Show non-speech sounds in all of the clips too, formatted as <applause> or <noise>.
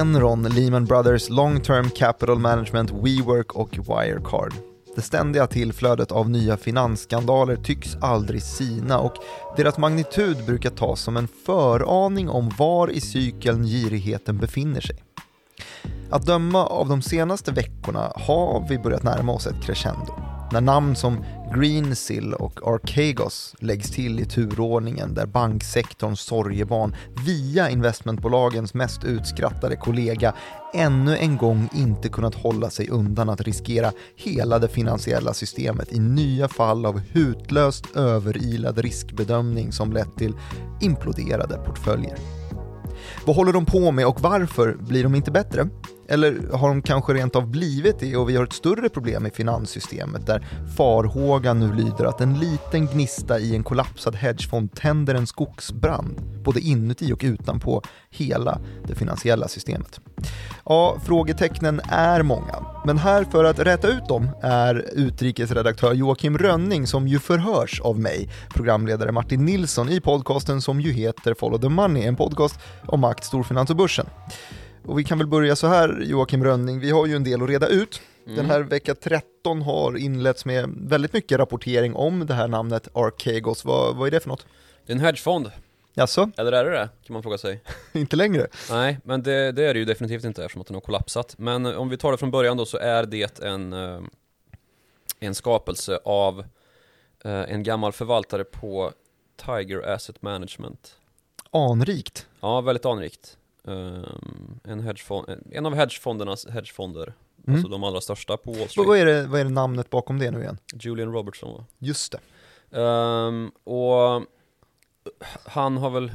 Enron, Lehman Brothers, Long Term Capital Management, WeWork och Wirecard. Det ständiga tillflödet av nya finansskandaler tycks aldrig sina och deras magnitud brukar tas som en föraning om var i cykeln girigheten befinner sig. Att döma av de senaste veckorna har vi börjat närma oss ett crescendo. När namn som Greensill och Archegos läggs till i turordningen där banksektorns sorgebarn via investmentbolagens mest utskrattade kollega ännu en gång inte kunnat hålla sig undan att riskera hela det finansiella systemet i nya fall av hutlöst överilad riskbedömning som lett till imploderade portföljer. Vad håller de på med och varför blir de inte bättre? Eller har de kanske rent av blivit det och vi har ett större problem i finanssystemet där farhågan nu lyder att en liten gnista i en kollapsad hedgefond tänder en skogsbrand, både inuti och utanpå hela det finansiella systemet. Ja, frågetecknen är många, men här för att räta ut dem är utrikesredaktör Joakim Rönning som ju förhörs av mig, programledare Martin Nilsson i podcasten som ju heter Follow the Money, en podcast om makt, storfinans och börsen. Och vi kan väl börja så här Joakim Rönning, vi har ju en del att reda ut. Mm. Den här vecka 13 har inletts med väldigt mycket rapportering om det här namnet Archegos. Vad, vad är det för något? Det är en hedgefond. Jaså? Eller är det det? Kan man fråga sig. <laughs> inte längre? Nej, men det, det, är det ju definitivt inte eftersom att den har kollapsat. Men om vi tar det från början då så är det en, eh, en skapelse av eh, en gammal förvaltare på Tiger Asset Management. Anrikt? Ja, väldigt anrikt. Um, en, hedgefond, en av hedgefondernas hedgefonder. Mm. Alltså de allra största på Wall Street. Vad är, det, vad är det namnet bakom det nu igen? Julian Robertson va? Just det. Um, och han har väl,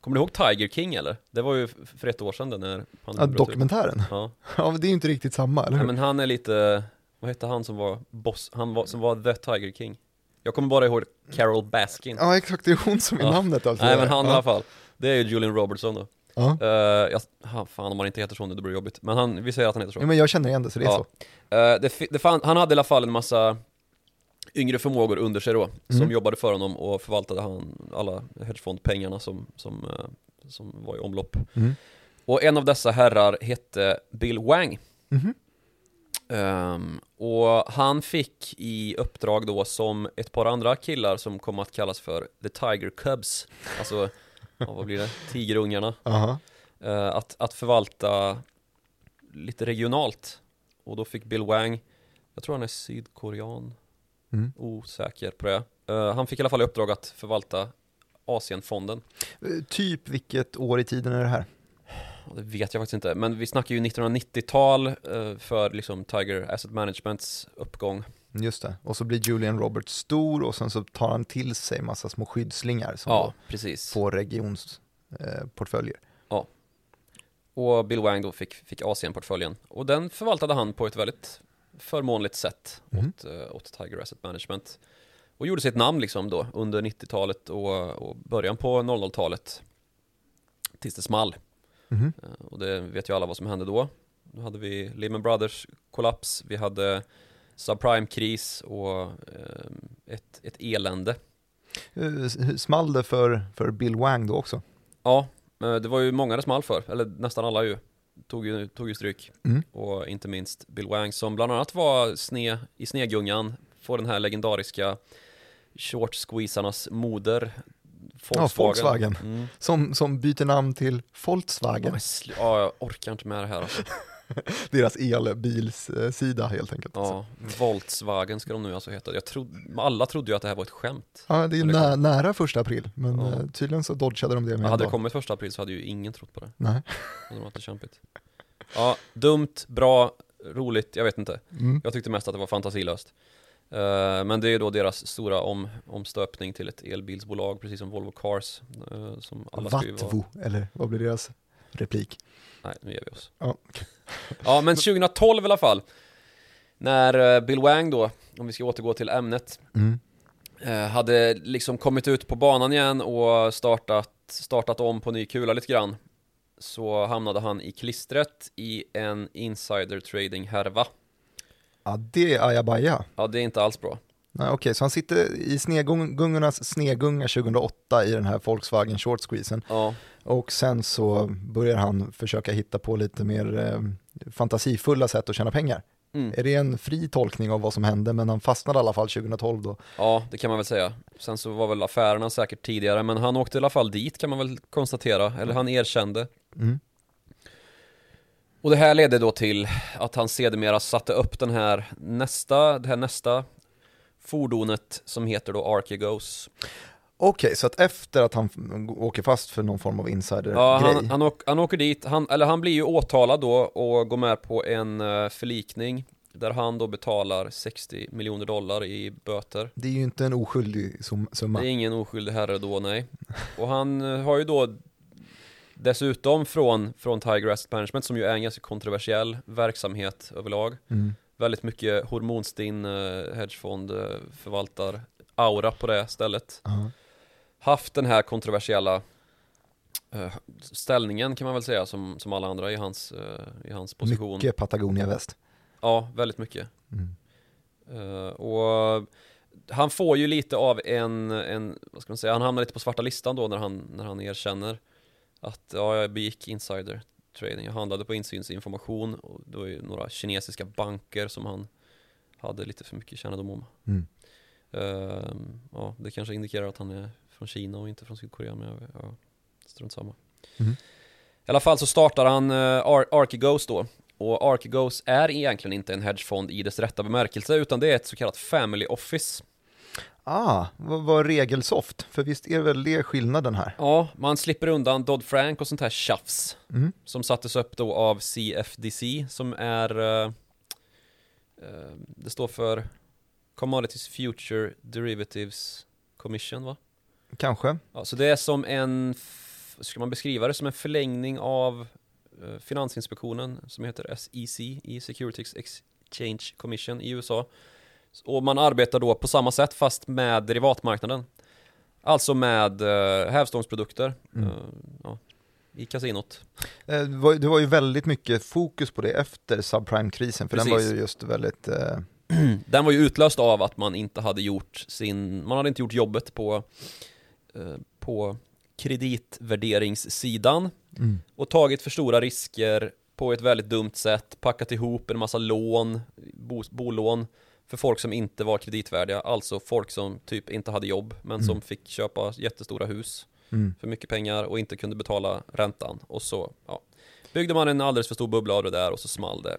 kommer du ihåg Tiger King eller? Det var ju för ett år sedan när Ja, dokumentären? Ja. <laughs> ja, det är ju inte riktigt samma, eller hur? Ja, men han är lite, vad hette han som var boss, han var, som var The Tiger King? Jag kommer bara ihåg Carol Baskin Ja exakt, det är hon som är ja. namnet alltså Nej men han ja. i alla fall, det är ju Julian Robertson då Ja. Uh, jag, fan om han inte heter så nu, det blir jobbigt. Men han, vi säger att han heter så. Ja, men jag känner igen det, så det är ja. så. Uh, det, det fan, han hade i alla fall en massa yngre förmågor under sig då, mm. som jobbade för honom och förvaltade han alla hedgefondpengarna som, som, uh, som var i omlopp. Mm. Och en av dessa herrar hette Bill Wang. Mm. Um, och han fick i uppdrag då som ett par andra killar som kom att kallas för The Tiger Cubs, alltså ja, vad blir det, tigerungarna. Uh -huh. uh, att, att förvalta lite regionalt. Och då fick Bill Wang, jag tror han är sydkorean, mm. osäker på det. Uh, han fick i alla fall i uppdrag att förvalta Asienfonden. Eh, typ vilket år i tiden är det här? Det vet jag faktiskt inte, men vi snackar ju 1990-tal för liksom Tiger Asset Managements uppgång. Just det, och så blir Julian Roberts stor och sen så tar han till sig massa små skyddslingar som ja, precis. får regionsportföljer. Eh, ja, och Bill Wang då fick, fick Asien-portföljen och den förvaltade han på ett väldigt förmånligt sätt mm. åt, eh, åt Tiger Asset Management och gjorde sitt namn liksom då under 90-talet och, och början på 00-talet tills det small. Mm. Och det vet ju alla vad som hände då. Då hade vi Lehman Brothers kollaps, vi hade subprime-kris och eh, ett, ett elände. Small det för, för Bill Wang då också? Ja, det var ju många det small för, eller nästan alla ju. Tog ju, tog ju stryk. Mm. Och inte minst Bill Wang som bland annat var sne, i snegungan, får den här legendariska short squeezarnas moder Volkswagen. Ja, Volkswagen. Mm. Som, som byter namn till Volkswagen. Ja, jag orkar inte med det här alltså. <laughs> <laughs> deras elbilssida helt enkelt. Ja, Volkswagen ska de nu alltså heta. Jag trodde, alla trodde ju att det här var ett skämt. Ja, det är nä nära första april, men ja. Eh, tydligen så dodgade de det med ja, Hade det kommit första april så hade ju ingen trott på det. Nej. Det hade varit kämpigt. Ja, dumt, bra, roligt, jag vet inte. Mm. Jag tyckte mest att det var fantasilöst. Uh, men det är då deras stora om, omstöpning till ett elbilsbolag, precis som Volvo Cars. Uh, som alla Vatvo, eller vad blir deras replik? Nej, nu ger vi oss. Ja, ja men 2012 i alla fall. När eh, Bill Wang då, om vi ska återgå till ämnet, mm. Eh, hade liksom kommit ut på banan igen och startat, startat om på ny kula lite grann. Så hamnade han i klistret i en insider trading härva. Ja, det är ajabaja. Ja, det är inte alls bra. Nej, Okej, okay, så han sitter i snegungornas snegunga 2008 i den här Volkswagen short squeezen. Ja. Och sen så börjar han försöka hitta på lite mer eh, fantasifulla sätt att tjäna pengar. Mm. Är det en fri tolkning av vad som hände, men han fastnade i alla fall 2012 då? Ja, det kan man väl säga. Sen så var väl affärerna säkert tidigare, men han åkte i alla fall dit kan man väl konstatera, eller han erkände. Mm. Och det här ledde då till att han sedermera satte upp den här nästa, det här nästa fordonet som heter då Archegos. Okej, okay, så att efter att han åker fast för någon form av insider-grej? Ja, han, han, åker, han åker dit, han, eller han blir ju åtalad då och går med på en uh, förlikning där han då betalar 60 miljoner dollar i böter. Det är ju inte en oskyldig summa. Det är ingen oskyldig herre då, nej. Och han uh, har ju då dessutom från, från Tiger Asset Management som ju är en ganska kontroversiell verksamhet överlag. Mm. Väldigt mycket hormonstinn uh, hedgefond förvaltar aura på det stället. Uh -huh haft den här kontroversiella uh, ställningen kan man väl säga som, som alla andra i hans, uh, i hans position. Mycket Patagonia-väst. Ja, väldigt mycket. Mm. Uh, och han får ju lite av en, en, vad ska man säga, han hamnar lite på svarta listan då när han, när han erkänner att ja, jag begick insider trading. Jag handlade på insynsinformation och det var ju några kinesiska banker som han hade lite för mycket kännedom om. Mm. Ja, det kanske indikerar att han är från Kina och inte från Sydkorea, men jag, ja, strunt samma. Mm. I alla fall så startar han uh, Ar Archegos då. Och Archegos är egentligen inte en hedgefond i dess rätta bemärkelse, utan det är ett så kallat family office. Ah, vad var regelsoft? För visst är väl det skillnaden här? Ja, man slipper undan Dodd-Frank och sånt här tjafs. Mm. Som sattes upp då av CFDC, som är... Uh, uh, det står för Commodities Future Derivatives Commission, va? Kanske. Ja, så det är som en, ska man beskriva det som en förlängning av uh, Finansinspektionen som heter SEC i Securities Exchange Commission i USA. Och man arbetar då på samma sätt fast med derivatmarknaden. Alltså med uh, hävstångsprodukter mm. uh, ja, i kasinot. Det var, det var ju väldigt mycket fokus på det efter subprime-krisen, för Precis. den var ju just väldigt <clears throat> den var ju utlöst av att man inte hade gjort sin, man hade inte gjort jobbet på Eh, på kreditvärderingssidan mm. och tagit för stora risker på ett väldigt dumt sätt, packat ihop en massa lån, bo, bolån för folk som inte var kreditvärdiga, alltså folk som typ inte hade jobb men mm. som fick köpa jättestora hus mm. för mycket pengar och inte kunde betala räntan och så ja, byggde man en alldeles för stor bubbla av det där och så small det.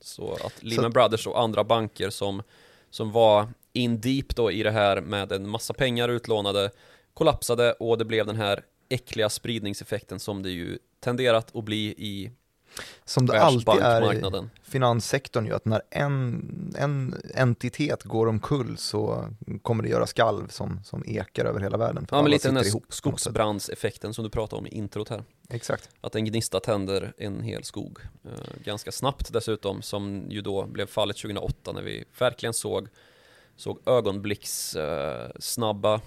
Så att Lehman Brothers och andra banker som, som var in deep då i det här med en massa pengar utlånade kollapsade och det blev den här äckliga spridningseffekten som det ju tenderat att bli i som det alltid är i finanssektorn ju, att när en, en entitet går omkull så kommer det göra skalv som, som ekar över hela världen. ja, men lite den här skogsbrandseffekten som du pratade om i introt här. Exakt. Att en gnista tänder en hel skog. Eh, ganska snabbt dessutom, som ju då blev fallet 2008 när vi verkligen såg, såg ögonblicks eh, snabba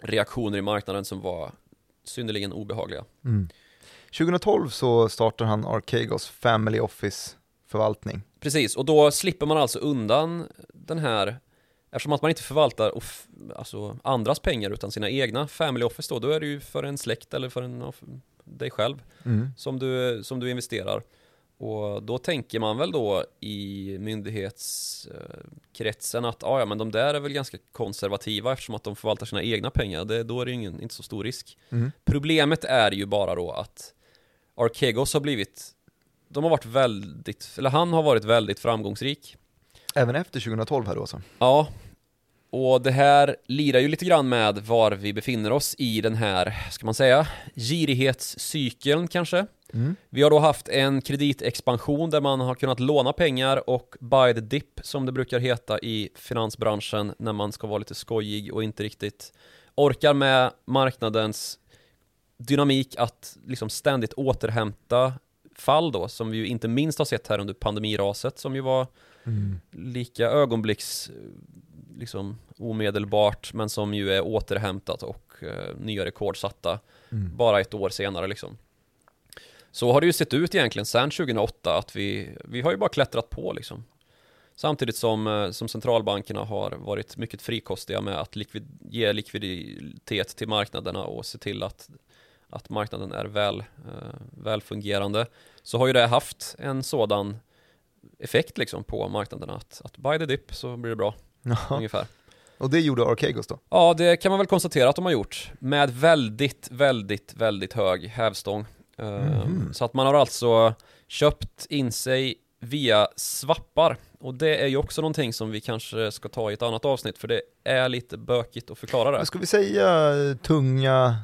reaktioner i marknaden som var synnerligen obehagliga. Mm. 2012 så startar han Archegos Family Office-förvaltning. Precis, och då slipper man alltså undan den här Eftersom att man inte förvaltar alltså andras pengar utan sina egna Family Office då, då är det ju för en släkt eller för, en, för dig själv mm. som, du, som du investerar. Och då tänker man väl då i myndighetskretsen att ah, ja, men de där är väl ganska konservativa eftersom att de förvaltar sina egna pengar. Det, då är det ingen, inte så stor risk. Mm. Problemet är ju bara då att Archegos har blivit, de har varit väldigt, eller han har varit väldigt framgångsrik. Även efter 2012 här då alltså? Ja, och det här lirar ju lite grann med var vi befinner oss i den här, ska man säga, girighetscykeln kanske. Mm. Vi har då haft en kreditexpansion där man har kunnat låna pengar och buy the dip som det brukar heta i finansbranschen när man ska vara lite skojig och inte riktigt orkar med marknadens dynamik att liksom ständigt återhämta fall då som vi ju inte minst har sett här under pandemiraset som ju var mm. lika ögonblicks liksom omedelbart men som ju är återhämtat och eh, nya rekord satta mm. bara ett år senare liksom. Så har det ju sett ut egentligen sedan 2008 att vi, vi har ju bara klättrat på liksom. Samtidigt som, eh, som centralbankerna har varit mycket frikostiga med att likvid, ge likviditet till marknaderna och se till att, att marknaden är väl, eh, välfungerande så har ju det haft en sådan effekt liksom på marknaden att, att buy the dip så blir det bra Ja. ungefär. Och det gjorde Archegos då? Ja, det kan man väl konstatera att de har gjort med väldigt, väldigt, väldigt hög hävstång. Mhm. Så att man har alltså köpt in sig via swappar och det är ju också någonting som vi kanske ska ta i ett annat avsnitt för det är lite bökigt att förklara det. Ska vi säga tunga,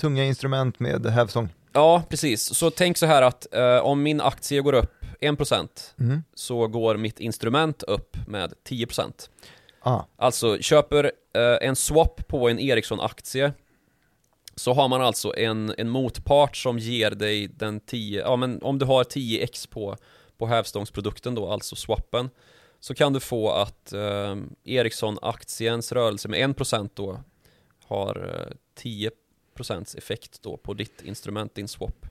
tunga instrument med hävstång? Ja, precis. Så tänk så här att eh, om min aktie går upp 1% Mm. så går mitt instrument upp med 10%. Ah. Alltså köper eh, en swap på en Ericsson-aktie så har man alltså en, en motpart som ger dig den 10, ja men om du har 10x på, på hävstångsprodukten då, alltså swappen så kan du få att eh, Ericsson-aktiens rörelse med 1% då har eh, 10% effekt då på ditt instrument, din swap.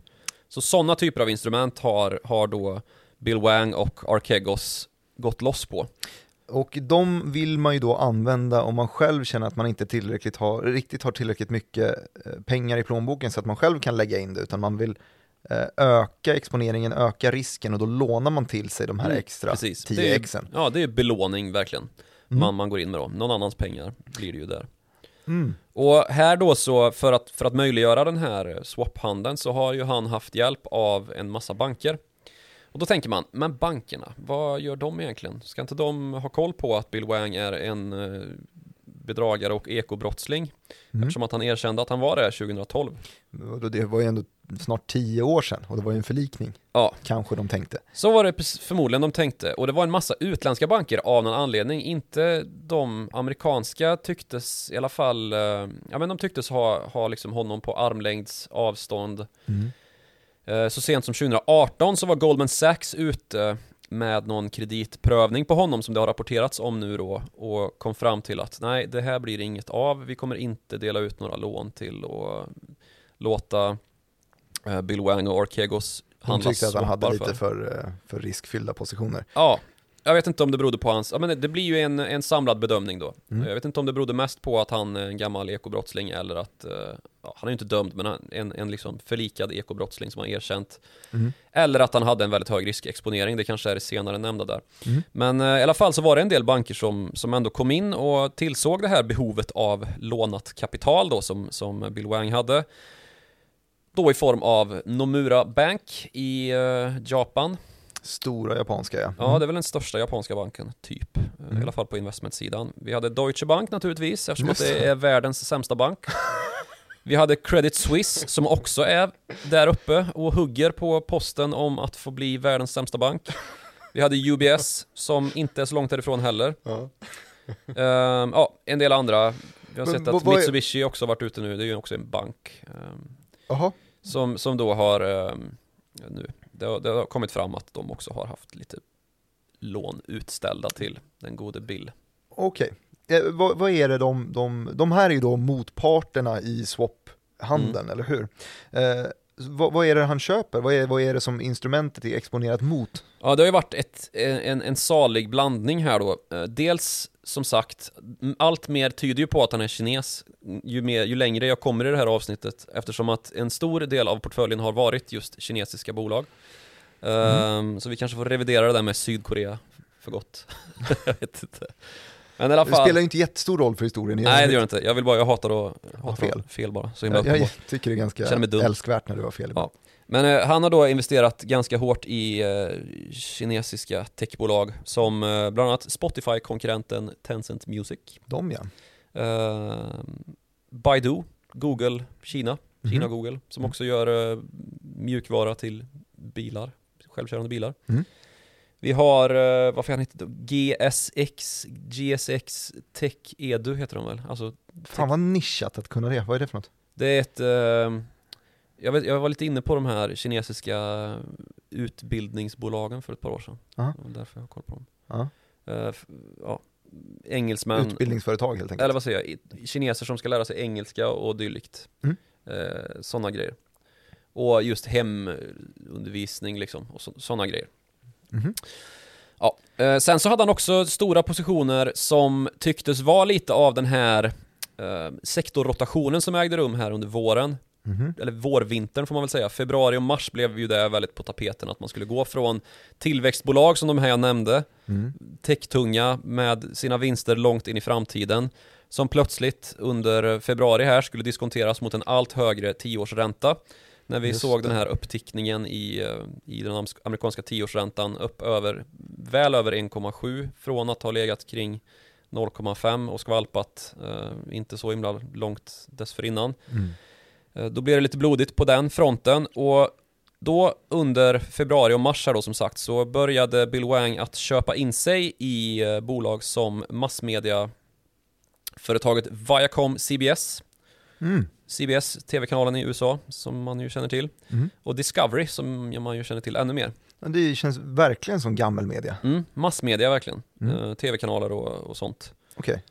Så sådana typer av instrument har, har då Bill Wang och Archegos gått loss på. Och de vill man ju då använda om man själv känner att man inte tillräckligt har, riktigt har tillräckligt mycket eh, pengar i plånboken så att man själv kan lägga in det, utan man vill eh, öka exponeringen, öka risken och då lånar man till sig de här Mm, extra Precis. 10 Det är, xen. ja, det är belåning verkligen. Mm. Man, man går in med då. Någon annans pengar blir det ju där. Mm. Och här då så, för att, för att möjliggöra den här swap-handeln så har ju han haft hjälp av en massa banker. Och då tänker man, men bankerna, vad gör de egentligen? Ska inte de ha koll på att Bill Wang är en eh, bedragare och ekobrottsling? Mm. Eftersom att han erkände att han var det 2012. Och då Det var ju ändå snart 10 år sedan och det var ju en förlikning, Ja, kanske de tänkte. Så var det förmodligen de tänkte, och det var en massa utländska banker av någon anledning, inte de amerikanska tycktes i alla fall, eh, ja men de tycktes ha, ha liksom honom på armlängds avstånd. Mm. Eh, Så sent som 2018 så var Goldman Sachs ute med någon kreditprövning på honom som det har rapporterats om nu då och kom fram till att nej, det här blir inget av, vi kommer inte dela ut några lån till och låta eh, Bill Wang och Archegos De handla tyckte att han hade lite för, eh, för riskfyllda positioner. Ja, jag vet inte om det berodde på hans, ja men det blir ju en, en samlad bedömning då. Mm. Jag vet inte om det berodde mest på att han är en gammal ekobrottsling eller att, ja, han är ju inte dömd men han- en, en liksom förlikad ekobrottsling som har erkänt. Mm. Eller att han hade en väldigt hög riskexponering, det kanske är det senare nämnda där. Mm. Men eh, i alla fall så var det en del banker som, som ändå kom in och tillsåg det här behovet av lånat kapital då som, som Bill Wang hade. Då i form av Nomura Bank i eh, Japan. Stora japanska ja. Ja, det är väl den största japanska banken, typ. Mm. I alla fall på investmentsidan. Vi hade Deutsche Bank naturligtvis, eftersom det. är världens sämsta bank. <laughs> Vi hade Credit Suisse, som också är där uppe och hugger på posten om att få bli världens sämsta bank. Vi hade UBS, som inte är så långt därifrån heller. Ja. Ehm, ja, en del andra. Vi har Men sett att vad är- Mitsubishi också varit ute nu, det är ju också en bank. Jaha, som, som då har ehm, nu, det har, det har kommit fram att de också har haft lite lån utställda till den gode Bill. okej. Eh, vad, vad är det de, de, de här är ju då motparterna i swap-handeln, Mm. eller hur? Eh, vad, vad är det han köper? Vad är, vad är det som instrumentet är exponerat mot? Ja, det har ju varit ett, en, en salig blandning här då. Eh, Dels, som sagt, allt mer tyder ju på att han är kines ju, mer, ju längre jag kommer i det här avsnittet eftersom att en stor del av portföljen har varit just kinesiska bolag. Ehm, så vi kanske får revidera det där med Sydkorea för gott. <laughs> jag vet inte. Men i alla Det fall. spelar ju inte jättestor roll för historien. Nej det gör det inte, jag vill bara, jag hatar att Ha fel. fel bara, så jag, jag tycker det är ganska älskvärt när du har fel. Ja. Men eh, han har då investerat ganska hårt i eh, kinesiska techbolag som eh, bland annat Spotify-konkurrenten Tencent Music, De ja. eh, Baidu, Google, Kina. Kina Google, som också gör eh, mjukvara till bilar, självkörande bilar. Mm. Vi har, eh, vad fan heter det, GSX, GSX Tech Edu heter de väl? Alltså, Fan vad nischat att kunna det. Vad är det för något? det är ett, eh, jag, vet, jag var lite inne på de här kinesiska utbildningsbolagen för ett par år sedan. Aha. Det var därför jag har koll på dem. Ja. Eh, ja, engelsmän, Utbildningsföretag helt enkelt. eller vad säger jag, kineser som ska lära sig engelska och dylikt. Mm. Eh, sådana grejer. Och just hemundervisning liksom, och sådana grejer. Mhm. Ja, eh, sen så hade han också stora positioner som tycktes vara lite av den här eh, sektorrotationen som ägde rum här under våren. mm. eller vårvintern får man väl säga. Februari och mars blev ju det väldigt på tapeten att man skulle gå från tillväxtbolag som de här jag nämnde, mm. techtunga med sina vinster långt in i framtiden, som plötsligt under februari här skulle diskonteras mot en allt högre tioårsränta. När vi Just såg det. den här upptickningen i, eh, i den amerikanska tioårsräntan upp över, väl över 1,7 från att ha legat kring 0,5 och skvalpat, eh, inte så himla långt dessförinnan. Mm. Eh, då blir det lite blodigt på den fronten och då under februari och mars här då som sagt så började Bill Wang att köpa in sig i eh, bolag som massmedia företaget Viacom CBS mm. CBS, tv-kanalen i USA som man ju känner till mm. och Discovery som man ju känner till ännu mer det känns verkligen som gammelmedia. Mm, massmedia verkligen. Mm. Uh, Tv-kanaler och, och sånt. Okej. Okay.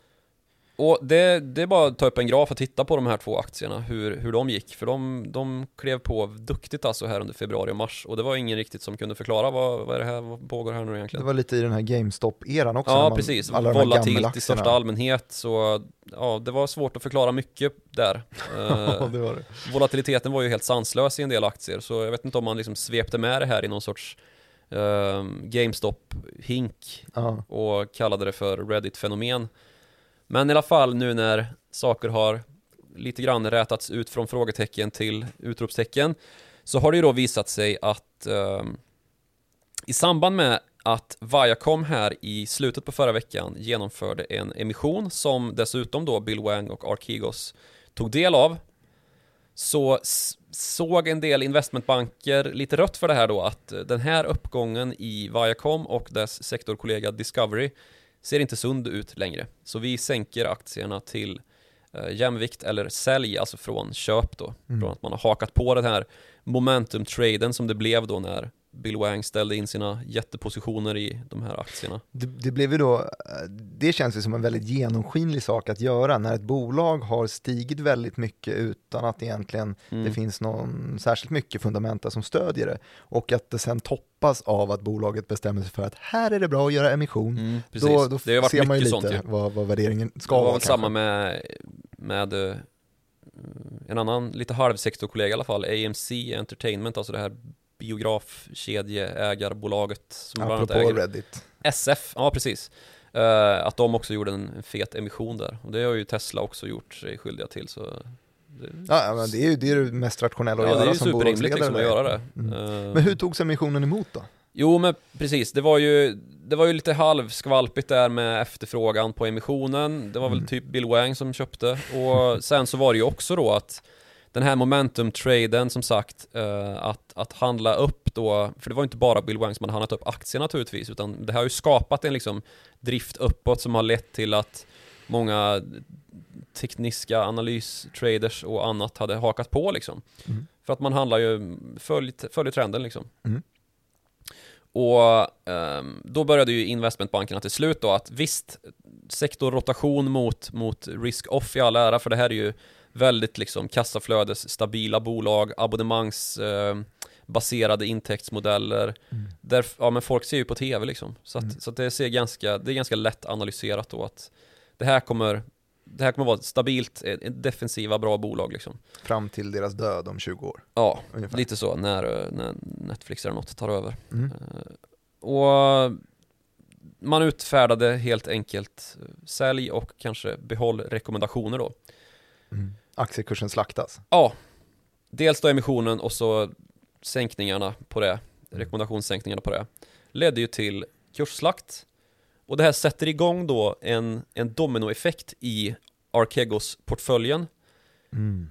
Och det, det är bara att ta upp en graf och titta på de här två aktierna, hur, hur de gick. För de, de klev på duktigt alltså här under februari och mars. Och det var ingen riktigt som kunde förklara vad, vad är det här, vad pågår här nu egentligen. Det var lite i den här GameStop-eran också. Ja, man, precis. Volatilt i största allmänhet. Så ja, det var svårt att förklara mycket där. <laughs> ja, det var det. Volatiliteten var ju helt sanslös i en del aktier. Så jag vet inte om man liksom svepte med det här i någon sorts uh, GameStop-hink ja. och kallade det för Reddit-fenomen. Men i alla fall nu när saker har lite grann rätats ut från frågetecken till utropstecken så har det ju då visat sig att eh, i samband med att Viacom här i slutet på förra veckan genomförde en emission som dessutom då Bill Wang och Arkigos tog del av så såg en del investmentbanker lite rött för det här då att den här uppgången i Viacom och dess sektorkollega Discovery ser inte sund ut längre. Så vi sänker aktierna till eh, jämvikt eller sälj, alltså från köp då. Mm. Från att man har hakat på den här momentum-traden som det blev då när Bill Wang ställde in sina jättepositioner i de här aktierna. Det, det, blev ju då, det känns ju som en väldigt genomskinlig sak att göra när ett bolag har stigit väldigt mycket utan att egentligen mm. det finns någon särskilt mycket fundamenta som stödjer det och att det sen toppas av att bolaget bestämmer sig för att här är det bra att göra emission. Mm, då, då ser man ju lite sånt, vad, vad värderingen ska vara. Det var väl samma med, med uh, en annan lite halvsektorkollega i alla fall, AMC Entertainment, alltså det här biografkedjeägarbolaget som bland annat äger Reddit. SF, ja precis. Uh, att de också gjorde en fet emission där. Och det har ju Tesla också gjort sig skyldiga till. Så det... Ja, men det är ju det, är det mest rationella att ja, göra som bolagsledare. Liksom att göra det. Mm. Uh... Men hur togs emissionen emot då? Jo men precis, det var ju, det var ju lite halvskvalpigt där med efterfrågan på emissionen. Det var väl mm. typ Bill Wang som köpte. Och sen så var det ju också då att den här momentum-traden som sagt, uh, att, att handla upp då, för det var inte bara Bill Wang som hade handlat upp aktier naturligtvis, utan det har ju skapat en liksom drift uppåt som har lett till att många tekniska analystraders och annat hade hakat på liksom. Mm. För att man handlar ju, följer följ trenden liksom. Mm. Och um, då började ju investmentbankerna till slut då att visst, sektorrotation mot, mot risk-off i all ära, för det här är ju väldigt liksom kassaflödes stabila bolag, abonnemangsbaserade eh, intäktsmodeller. Mm. Där, ja men folk ser ju på tv liksom. Så, att, mm. så att det ser ganska, det är ganska lätt analyserat då att det här kommer det här kommer vara ett stabilt, defensiva, bra bolag liksom. Fram till deras död om 20 år? Ja, ungefär. lite så, när, när Netflix eller något tar över. Mm. Uh, och man utfärdade helt enkelt sälj och kanske behåll rekommendationer då. Mm aktiekursen slaktas? Ja, dels då emissionen och så sänkningarna på det, rekommendationssänkningarna på det, ledde ju till kursslakt. Och det här sätter igång då en, en dominoeffekt i Arkegos portföljen. Mm.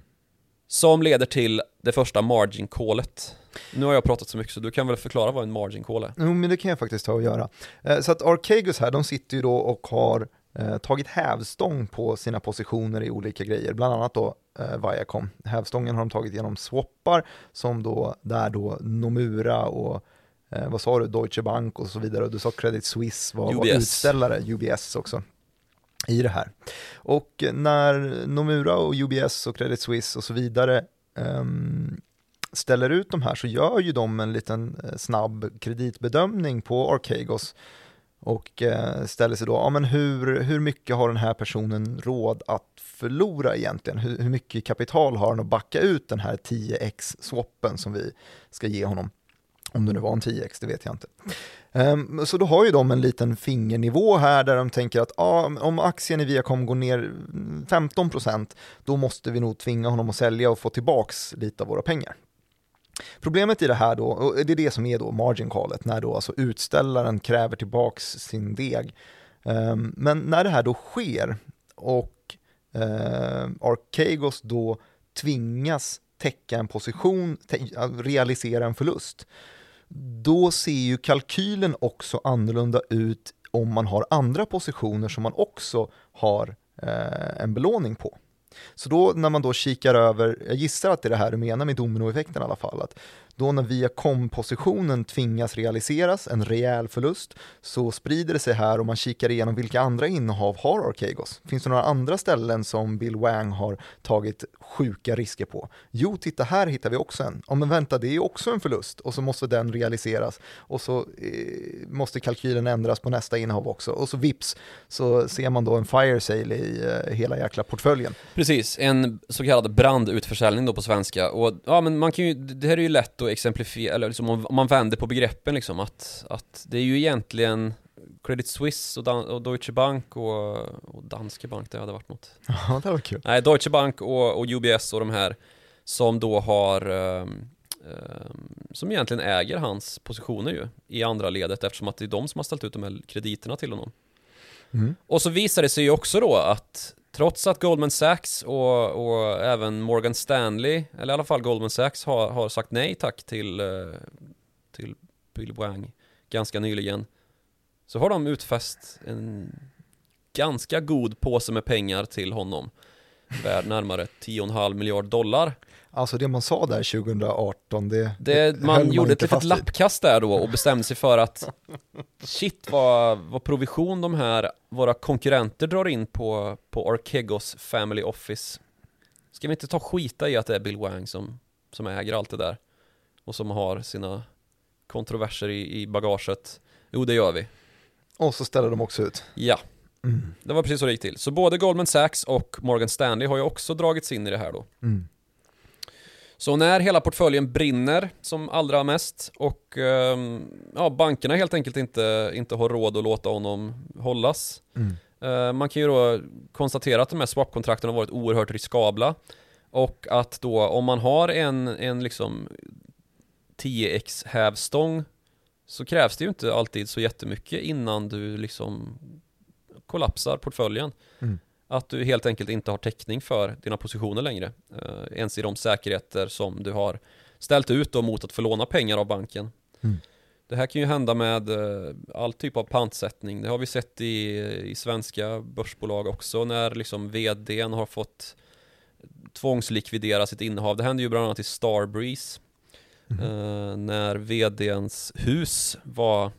Som leder till det första margin callet. Nu har jag pratat så mycket så du kan väl förklara vad en margin call är? Jo men det kan jag faktiskt ta och göra. Eh, så att Archegos här, de sitter ju då och har eh, tagit hävstång på sina positioner i olika grejer, bland annat då eh, Viacom. Hävstången har de tagit genom swappar som då, där då Nomura och eh, vad sa du, Deutsche Bank och så vidare. Och du sa Credit Suisse var, var utställare, UBS också i det här. Och när Nomura och UBS och Credit Suisse och så vidare um, ställer ut de här så gör ju de en liten eh, snabb kreditbedömning på Archegos och eh, ställer sig då, ja men hur, hur mycket har den här personen råd att förlora egentligen? Hur, hur mycket kapital har han att backa ut den här 10x-swappen som vi ska ge honom? Om det nu var en 10x, det vet jag inte. Um, så då har ju de en liten fingernivå här där de tänker att ah, om aktien i Viacom går ner 15% då måste vi nog tvinga honom att sälja och få tillbaks lite av våra pengar. Problemet i det här då, och det är det som är då margin callet, när då alltså utställaren kräver tillbaks sin deg. Um, men när det här då sker och uh, Archegos då tvingas täcka en position, realisera en förlust, då ser ju kalkylen också annorlunda ut om man har andra positioner som man också har eh, en belåning på. Så då när man då kikar över, jag gissar att det är det här du menar med dominoeffekten i alla fall, att då när Viacom-positionen tvingas realiseras, en rejäl förlust, så sprider det sig här och man kikar igenom vilka andra innehav har Archegos. Finns det några andra ställen som Bill Wang har tagit sjuka risker på? Jo, titta här hittar vi också en. Ja, men vänta, det är också en förlust och så måste den realiseras och så eh, måste kalkylen ändras på nästa innehav också och så vips så ser man då en fire sale i eh, hela jäkla portföljen. Precis, en så kallad brandutförsäljning då på svenska och ja, men man kan ju, det här är ju lätt att exemplifiera, eller liksom om, man vänder på begreppen liksom att, att det är ju egentligen Credit Suisse och, Dan och Deutsche Bank och, och, Danske Bank, det hade varit något. <laughs> Ja, det var kul. Nej, Deutsche Bank och, och UBS och de här som då har um, um, som egentligen äger hans positioner ju i andra ledet eftersom att det är de som har ställt ut de här krediterna till honom. Mm. Och så visar det sig ju också då att Trots att Goldman Sachs och, och, även Morgan Stanley, eller i alla fall Goldman Sachs, har, har sagt nej tack till, eh, till Bill Wang ganska nyligen, så har de utfäst en ganska god påse med pengar till honom, värd närmare 10,5 miljard dollar. Alltså det man sa där 2018, det, det Man, man gjorde ett litet lappkast där då och bestämde sig för att <laughs> shit vad, vad provision de här, våra konkurrenter drar in på, på Archegos Family Office. Ska vi inte ta skita i att det är Bill Wang som, som äger allt det där? Och som har sina kontroverser i, i bagaget. Jo, det gör vi. Och så ställer de också ut. Ja. Mm. Det var precis så det gick till. Så både Goldman Sachs och Morgan Stanley har ju också dragits in i det här då. Mm. Så när hela portföljen brinner som allra mest och ehm, ja, bankerna helt enkelt inte, inte har råd att låta honom hållas. Mm. Eh, man kan ju då konstatera att de här swap-kontrakten har varit oerhört riskabla och att då om man har en, en liksom 10x hävstång så krävs det ju inte alltid så jättemycket innan du liksom kollapsar portföljen. Mm. Att du helt enkelt inte har täckning för dina positioner längre. Eh, ens i de säkerheter som du har ställt ut då mot att få låna pengar av banken. Mm. Det här kan ju hända med eh, all typ av pantsättning. Det har vi sett i, i svenska börsbolag också när liksom vdn har fått tvångslikvidera sitt innehav. Det hände ju bland annat i Starbreeze. Mm. Eh, när vdns hus var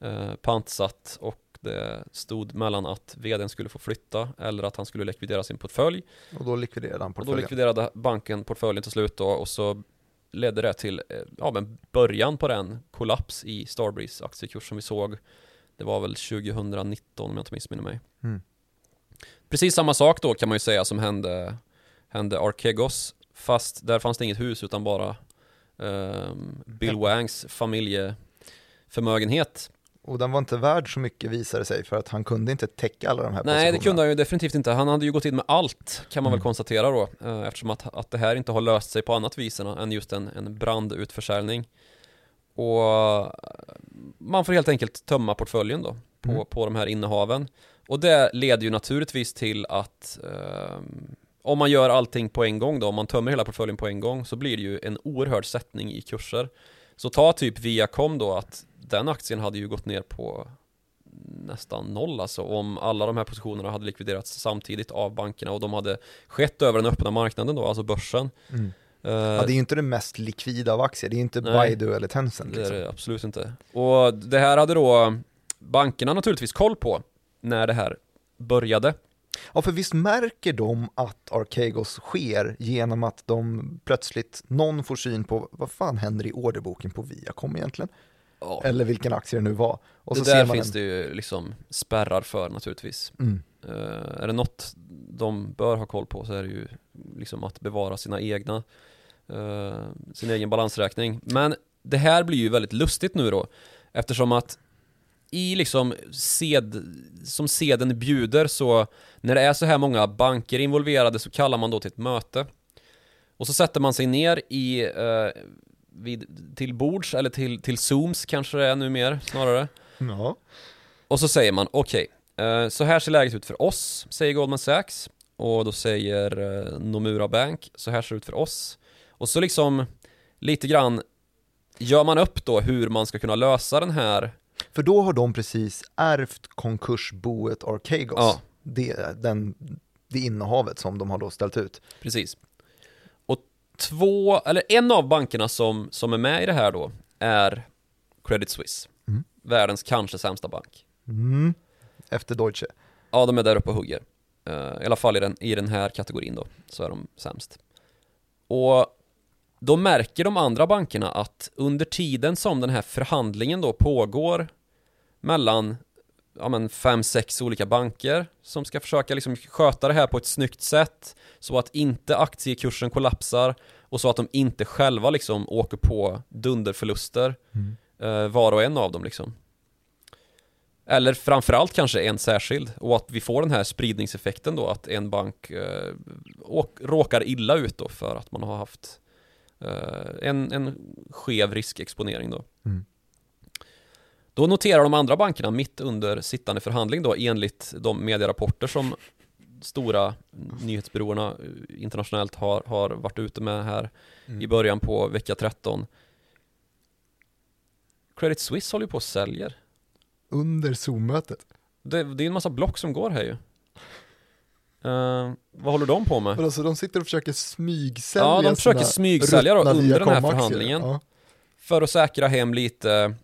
eh, pantsatt och det stod mellan att vdn skulle få flytta eller att han skulle likvidera sin portfölj. Och då likviderade han portföljen. Och då likviderade banken portföljen till slut då och så ledde det till eh, ja, men början på den kollaps i Starbreeze aktiekurs som vi såg. Det var väl 2019 om jag inte missminner mig. Mm. Precis samma sak då kan man ju säga som hände, hände Archegos. Fast där fanns det inget hus utan bara um, Bill Wangs familjeförmögenhet. Och den var inte värd så mycket visade sig för att han kunde inte täcka alla de här positionerna. Nej, det kunde han ju definitivt inte. Han hade ju gått in med allt kan man mm. väl konstatera då. Eh, eftersom att, att det här inte har löst sig på annat vis än just en, en brandutförsäljning. Och eh, man får helt enkelt tömma portföljen då på, mm. på de här innehaven. Och det leder ju naturligtvis till att eh, om man gör allting på en gång då, om man tömmer hela portföljen på en gång så blir det ju en oerhörd sättning i kurser. Så ta typ Viacom då att den aktien hade ju gått ner på nästan noll alltså om alla de här positionerna hade likviderats samtidigt av bankerna och de hade skett över den öppna marknaden då, alltså börsen. Mm. Uh, ja, det är ju inte det mest likvida av aktier, det är inte nej, Baidu eller Tencent. Liksom. Det är liksom. det absolut inte. Och det här hade då bankerna naturligtvis koll på när det här började. Ja, för visst märker de att Archegos sker genom att de plötsligt, någon får syn på vad fan händer i orderboken på Viacom egentligen? Ja. Eller vilken aktie det nu var. Och det där finns en... det ju liksom spärrar för naturligtvis. Mm. Uh, är det något de bör ha koll på så är det ju liksom att bevara sina egna, uh, sin egen balansräkning. Men det här blir ju väldigt lustigt nu då, eftersom att i liksom sed, som seden bjuder så när det är så här många banker involverade så kallar man då till ett möte. Och så sätter man sig ner i uh, vid, till bords eller till, till Zooms kanske det är nu mer snarare. Ja. Och så säger man okej, okay, eh, så här ser läget ut för oss, säger Goldman Sachs. Och då säger eh, Nomura Bank, så här ser det ut för oss. Och så liksom lite grann gör man upp då hur man ska kunna lösa den här För då har de precis ärvt konkursboet Archegos, ja. det, den, det innehavet som de har då ställt ut. Precis två, eller en av bankerna som, som är med i det här då är Credit Suisse. Mm. Världens kanske sämsta bank. Mm. Efter Deutsche. Ja, de är där uppe och hugger. Uh, I alla fall i den, i den här kategorin då, så är de sämst. Och då märker de andra bankerna att under tiden som den här förhandlingen då pågår mellan ja, men fem, sex olika banker som ska försöka liksom sköta det här på ett snyggt sätt så att inte aktiekursen kollapsar och så att de inte själva liksom åker på dunderförluster mm. eh, var och en av dem liksom. Eller framförallt kanske en särskild och att vi får den här spridningseffekten då att en bank eh, åk, råkar illa ut då för att man har haft eh, en, en skev riskexponering då. Mm. Då noterar de andra bankerna mitt under sittande förhandling då enligt de medierapporter som stora nyhetsbyråerna eh, internationellt har, har varit ute med här mm. i början på vecka 13. Credit Suisse håller ju på och säljer. Under Zoom-mötet? Det, det är en massa block som går här ju. Uh, vad håller de på med? Men alltså de sitter och försöker smygsälja Ja, de försöker smygsälja då under den här förhandlingen. Ja. För att säkra hem lite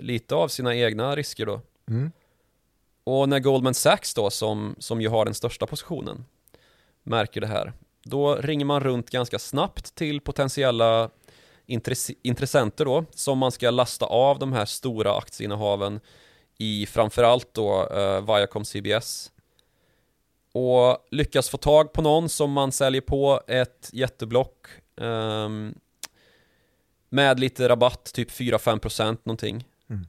lite av sina egna risker då. Mm. Och när Goldman Sachs då, som, som ju har den största positionen, märker det här, då ringer man runt ganska snabbt till potentiella intress intressenter då, som man ska lasta av de här stora aktieinnehaven i framförallt då uh, Viacom CBS. Och lyckas få tag på någon som man säljer på ett jätteblock um, med lite rabatt, typ 4-5% någonting. Mm.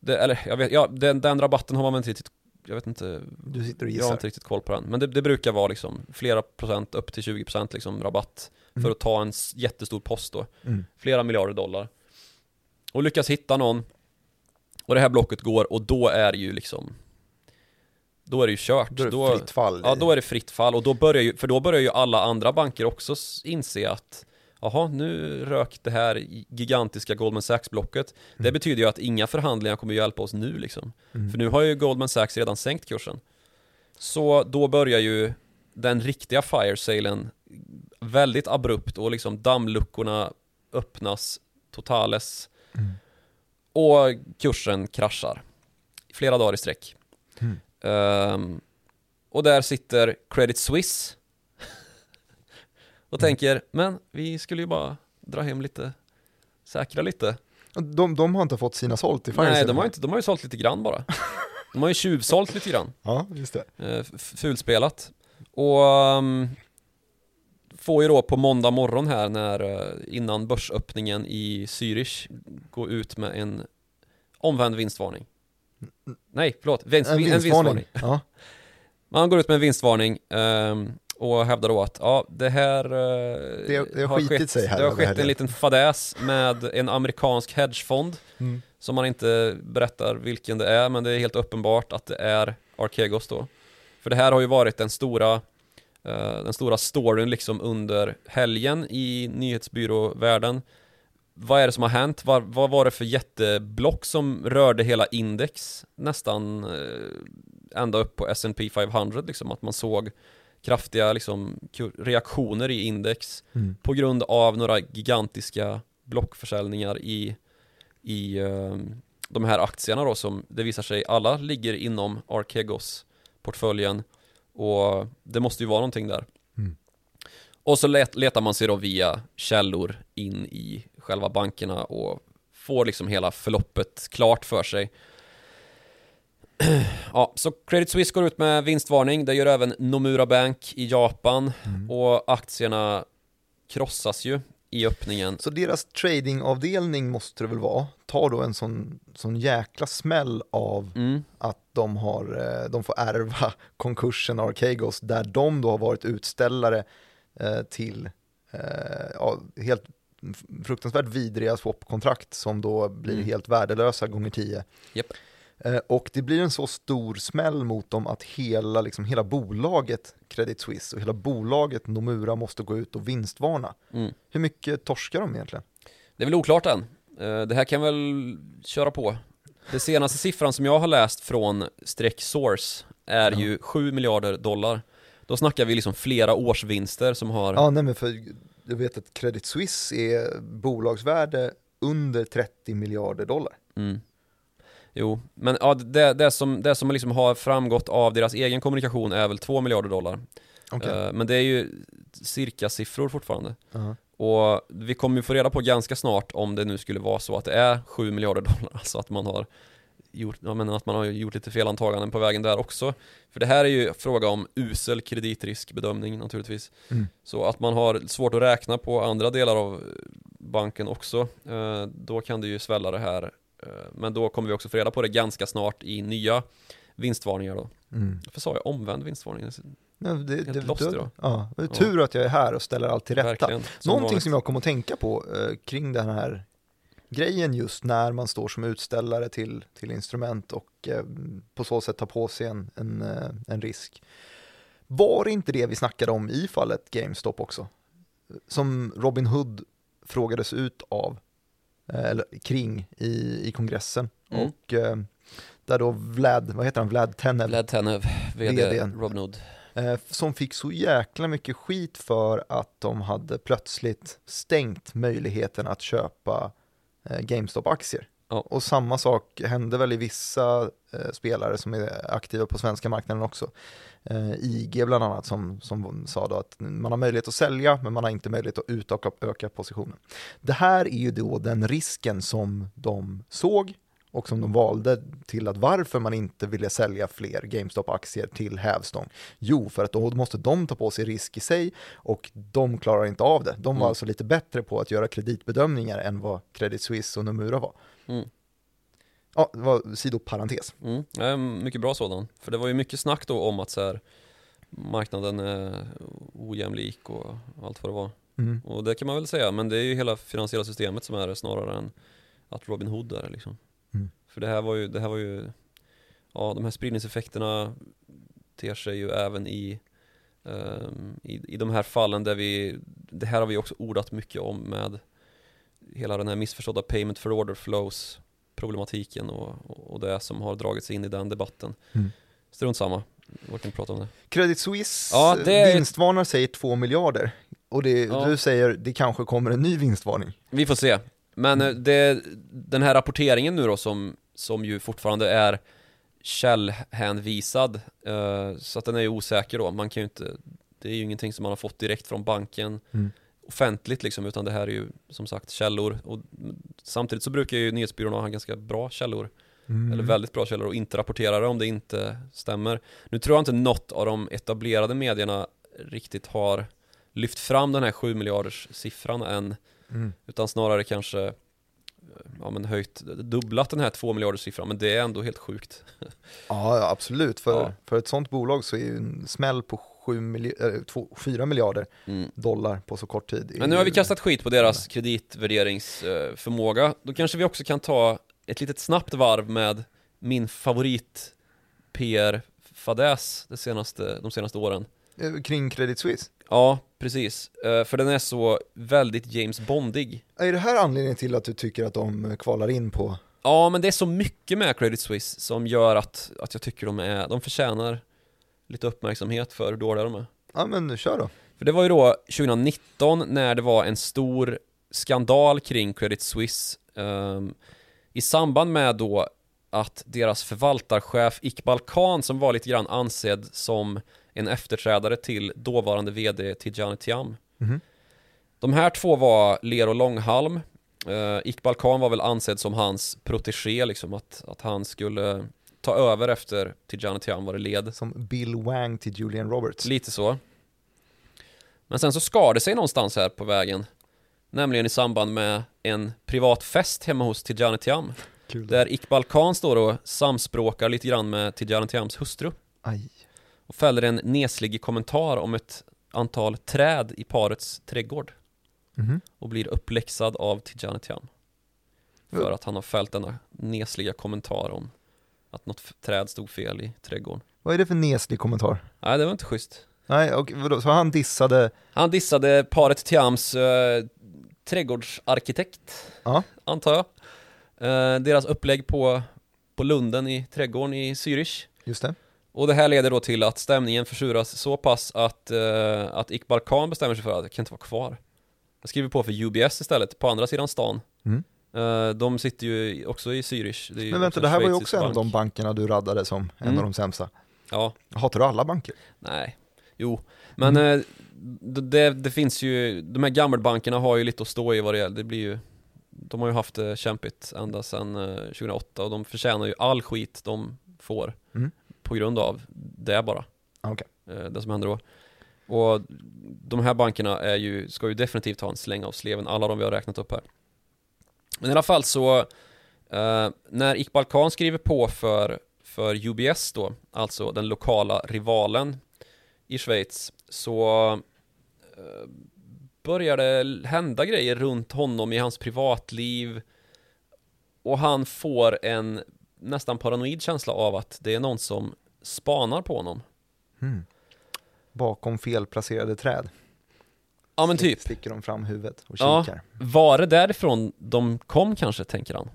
Det, eller jag vet, ja, den, den, rabatten har man väl inte riktigt, jag vet inte, du sitter och jag har inte riktigt koll på den. Men det, det brukar vara liksom flera procent, upp till 20% liksom rabatt mm. för att ta en jättestor post då. Mm. Flera miljarder dollar. Och lyckas hitta någon, och det här blocket går och då är det ju liksom då är det ju kört. Då är det då, fritt fall. Ja, då är det fritt fall och då börjar ju, för då börjar ju alla andra banker också inse att jaha, nu rök det här gigantiska Goldman Sachs-blocket. Mm. Det betyder ju att inga förhandlingar kommer hjälpa oss nu liksom. Mm. För nu har ju Goldman Sachs redan sänkt kursen. Så då börjar ju den riktiga fire salen väldigt abrupt och liksom dammluckorna öppnas totales. Mm. Och kursen kraschar. Flera dagar i sträck. Um, och där sitter Credit Suisse och mm. tänker, men vi skulle ju bara dra hem lite, säkra lite. De, de har inte fått sina sålt i Fire Nej, de har, inte, de har ju sålt lite grann bara. De har ju tjuvsålt lite grann. <laughs> Ja, just det. Eh, fulspelat. Och um, får ju då på måndag morgon här när uh, innan börsöppningen i Zürich gå ut med en omvänd vinstvarning. Nej, förlåt, vinst, en, vinstvarning. En vinstvarning. Ja. <laughs> Man går ut med en vinstvarning um, och hävdar då att ja, det här eh, det, det, har, skett, sig här det har skett en liten fadäs med en amerikansk hedgefond mm. som man inte berättar vilken det är men det är helt uppenbart att det är Archegos då. För det här har ju varit den stora eh, den stora storyn liksom under helgen i nyhetsbyråvärlden. Vad är det som har hänt? Vad, vad var det för jätteblock som rörde hela index nästan eh, ända upp på S&P 500 liksom att man såg kraftiga liksom, reaktioner i index mm. på grund av några gigantiska blockförsäljningar i, i uh, de här aktierna då som det visar sig alla ligger inom Archegos portföljen och det måste ju vara någonting där. Mm. Och så let, letar man sig då via källor in i själva bankerna och får liksom hela förloppet klart för sig. Ja, så Credit Suisse går ut med vinstvarning, det gör även Nomura Bank i Japan Mm. och aktierna krossas ju i öppningen. Så deras tradingavdelning måste det väl vara, tar då en sån, sån jäkla smäll av Mm, att de, har, eh, de får ärva <laughs> konkursen Archegos där de då har varit utställare eh, till eh, ja, helt fruktansvärt vidriga swap-kontrakt som då blir Mm. helt värdelösa gånger tio. Japp. Eh, Och det blir en så stor smäll mot dem att hela, liksom, hela bolaget Credit Suisse och hela bolaget Nomura måste gå ut och vinstvarna. mm. Hur mycket torskar de egentligen? Det är väl oklart än. Eh, Det här kan väl köra på. Det senaste siffran som jag har läst från Streck Source är Ja. ju 7 miljarder dollar. Då snackar vi liksom flera årsvinster som har... Ja, nej men för jag vet att Credit Suisse är bolagsvärde under 30 miljarder dollar. Mm. Jo, men ja, det, det, som, det som liksom har framgått av deras egen kommunikation är väl 2 miljarder dollar. Eh, Men det är ju cirka siffror fortfarande. Ja. Och vi kommer ju få reda på ganska snart om det nu skulle vara så att det är 7 miljarder dollar, <laughs> alltså att man har gjort, ja, men att man har gjort lite felantaganden på vägen där också. För det här är ju fråga om usel kreditriskbedömning naturligtvis. Mm. Så att man har svårt att räkna på andra delar av banken också, eh, då kan det ju svälla det här. Eh, Men då kommer vi också få reda på det ganska snart i nya vinstvarningar då. Mm. Varför sa jag omvänd vinstvarning? Ja, det, det, lost idag. ja, det är tur att jag är här och ställer allt till rätta. Som Någonting vanligt. som jag kom att tänka på eh, kring den här grejen just när man står som utställare till, till instrument och eh, på så sätt tar på sig en, en, eh, en risk. Var det inte det vi snackade om i fallet GameStop också? Som Robin Hood frågades ut av, eller kring i, i kongressen. Mm. Och eh, där då Vlad, vad heter han, Vlad Tenev, Vlad Tenev, VD VDn. Robinhood. eh, som fick så jäkla mycket skit för att de hade plötsligt stängt möjligheten att köpa eh, GameStop-aktier. Ja. Och samma sak hände väl i vissa eh, spelare som är aktiva på svenska marknaden också. Eh, IG bland annat som, som sa då att man har möjlighet att sälja men man har inte möjlighet att utöka öka positionen. Det här är ju då den risken som de såg och som de valde till att varför man inte ville sälja fler GameStop-aktier till hävstång. Jo, för att då måste de ta på sig risk i sig och de klarar inte av det. De var Mm. alltså lite bättre på att göra kreditbedömningar än vad Credit Suisse och Nomura var. Mm. Ja, det var sidoparentes. Mm. Ja, mycket bra sådan. För det var ju mycket snack då om att så här, marknaden är ojämlik och allt vad det var. Mm. Och det kan man väl säga, men det är ju hela finansiella systemet som är det snarare än att Robin Hood är det liksom. Mm. För det här var ju, det här var ju, ja de här spridningseffekterna ter sig ju även i, ehm, i, i de här fallen där vi, det här har vi också ordat mycket om med hela den här missförstådda payment for order flows problematiken och, och det som har dragits in i den debatten. Mm. Strunt samma, vi orkar inte prata om det. Credit Suisse Ja, det är- vinstvarnar säger 2 miljarder. Och det, Ja. du säger det kanske kommer en ny vinstvarning. Vi får se. Men eh, det, den här rapporteringen nu då som, som ju fortfarande är källhänvisad eh, Så att den är ju osäker då, man kan ju inte Det är ju ingenting som man har fått direkt från banken Mm. Offentligt liksom, utan det här är ju som sagt källor och Samtidigt så brukar ju nyhetsbyråerna ha ganska bra källor Mm. Eller väldigt bra källor och inte rapportera det om det inte stämmer Nu tror jag inte något av de etablerade medierna riktigt har lyft fram den här 7 miljarders siffran än Mm. utan snarare kanske ja, men höjt, dubblat den här 2 miljarders siffran men det är ändå helt sjukt Ja, ja, absolut. För, Ja. för ett sånt bolag så är ju en smäll på 7 milj- äh, 2, 4 miljarder mm. dollar på så kort tid. Men nu har vi kastat skit på deras kreditvärderingsförmåga Då kanske vi också kan ta ett litet snabbt varv med min favorit PR-fadäs de senaste, de senaste åren Eh, Kring Credit Suisse. Ja, precis. Eh, För den är så väldigt James Bondig Är det här anledningen till att du tycker att de kvalar in på? Ja, men det är så mycket med Credit Suisse som gör att, att jag tycker de är, de förtjänar lite uppmärksamhet för hur dåliga de är. Ja men kör då. För det var ju då 2019 när det var en stor skandal kring Credit Suisse ehm, i samband med då att deras förvaltarchef Iqbal Khan som var lite grann ansedd som en efterträdare till dåvarande VD Tidjane Thiam. Mhm. De här två var ler och långhalm Uh, Iqbal Khan var väl ansedd som hans protegé liksom, att, att han skulle ta över efter Tijani Tiam var det led. Som Bill Wang till Julian Roberts. Lite så. Men sen så skar det sig någonstans här på vägen. Nämligen i samband med en privat fest hemma hos Tijani Tiam. Kul. Där Iqbal Khan står och samspråkar lite grann med Tijani Tiams hustru. Aj. Och fäller en neslig kommentar om ett antal träd i parets trädgård. Mhm. Och blir uppläxad av Tijani Tiam. För att han har fällt denna nesliga kommentar om att något träd stod fel i trädgården. Vad är det för neslig kommentar? Nej, det var inte schysst. Nej, och vadå, så han dissade, Han dissade paret Tiams eh, trädgårdsarkitekt, ja, antar jag. Eh, deras upplägg på, på lunden i trädgården i Zürich. just det. Och det här leder då till att stämningen försuras så pass att, eh, att Iqbal Khan bestämmer sig för att jag kan inte vara kvar. Jag skriver på för UBS istället, på andra sidan stan. Mm. Eh, de sitter ju också i Zürich. Men vänta, det här var ju också en av bank. de bankerna du raddade som en Mm. av de sämsta. Ja, Hatar du alla banker? nej, jo. Men Mm. eh, det, det finns ju, de här gammelbankerna har ju lite att stå i vad det gäller. Det blir ju, de har ju haft det kämpigt ända sedan eh, 2008 och de förtjänar ju all skit de får. Mm. På grund av det bara. Ah, eh, det som händer då. Och de här bankerna är ju, ska ju definitivt ha en släng av sleven, alla de vi har räknat upp här. Men i alla fall så, eh, när Iqbal Khan skriver på för, för UBS då, alltså den lokala rivalen i Schweiz, så eh, börjar det hända grejer runt honom i hans privatliv och han får en nästan paranoid känsla av att det är någon som spanar på honom. Mm. Bakom felplacerade träd. Ja men typ. Sticker de fram huvudet och Ja. kikar. Var det därifrån de kom kanske, tänker han.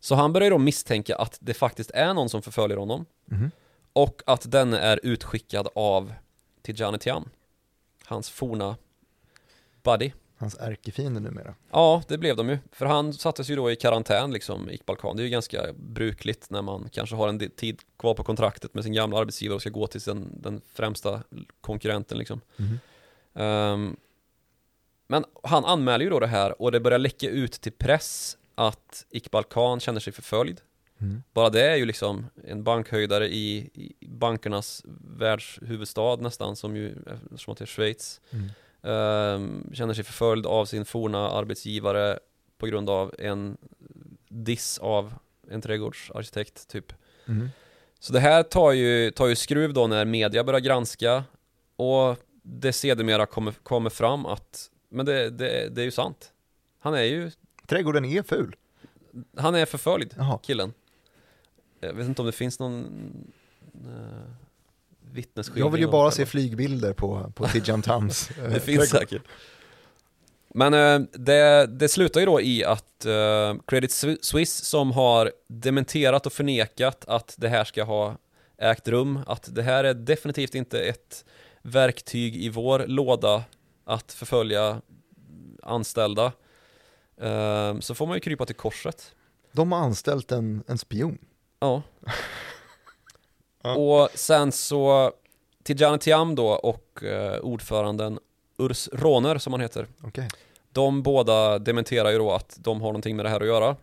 Så han börjar då misstänka att det faktiskt är någon som förföljer honom Mhm. och att den är utskickad av Tijani Tiam. Hans forna buddy. Hans ärkefiende numera. Ja, det blev de ju. För han sattes ju då i karantän liksom, Iqbal Khan. Det är ju ganska brukligt när man kanske har en tid kvar på kontraktet med sin gamla arbetsgivare och ska gå till den, den främsta konkurrenten liksom. Mhm. Ehm, men han anmäler ju då det här och det börjar läcka ut till press att Iqbal Khan känner sig förföljd. Mm. Bara det är ju liksom en bankhöjdare i, i bankernas världshuvudstad nästan, som ju, eftersom att det är Schweiz. Mm. Ehm, känner sig förföljd av sin forna arbetsgivare på grund av en diss av en trädgårdsarkitekt typ. Mm. Så det här tar ju, tar ju skruv då när media börjar granska och det sedermera kommer, kommer fram att, men det, det, det är ju sant. Han är ju, Trädgården är ful. han är förföljd, Jaha. killen. Jag vet inte om det finns någon uh, vittnesskildring Jag vill ju bara se flygbilder på, på Tijan Tams. <laughs> eh, Det finns trädgård. säkert. Men eh, det, det slutar ju då i att eh, Credit Suisse som har dementerat och förnekat att det här ska ha ägt rum, att det här är definitivt inte ett verktyg i vår låda att förfölja anställda. Eh, så får man ju krypa till korset. De har anställt en, en spion. Ja. <laughs> Och sen så Tijani Tiam då och eh, ordföranden Urs Råner som han heter. Okej. De båda dementerar ju då att de har någonting med det här att göra.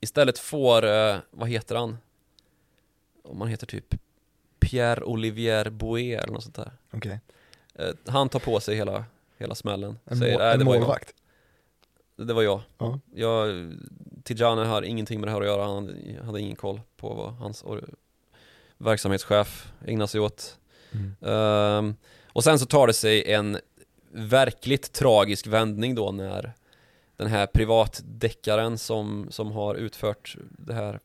Istället får, eh, vad heter han? Om han heter typ Pierre Olivier Bouet eller något sånt där. Okej. Eh, han tar på sig hela, hela smällen. En, Säger, må- "Nej, en det var jag. målvakt. Det var jag. Ja. jag. Tijani har ingenting med det här att göra. Han hade ingen koll på vad hans verksamhetschef ägnar sig åt. Mm. Ehm, och sen så tar det sig en verkligt tragisk vändning då när den här privatdeckaren som, som har utfört det här